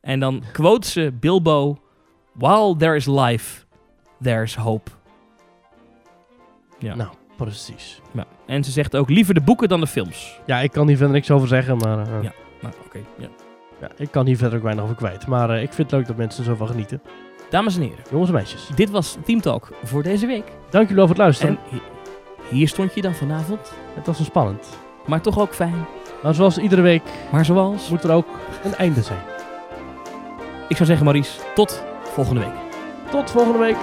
En dan quote ze Bilbo, While there is life, there's hope. Ja. Nou, precies. Ja. En ze zegt ook liever de boeken dan de films. Ja, ik kan hier verder niks over zeggen, maar... eh, Ja. Nou, oké. ja. Ja, ik kan hier verder ook weinig over kwijt. Maar eh, ik vind het leuk dat mensen er zo van genieten. Dames en heren, Jongens en meisjes, dit was Team Talk voor deze week. dank jullie wel voor het luisteren. En hi- hier stond je dan vanavond, Het was een spannend. maar toch ook fijn. Maar zoals iedere week Maar zoals, moet er ook een einde zijn. ik zou zeggen Maurice, tot volgende week. Tot volgende week.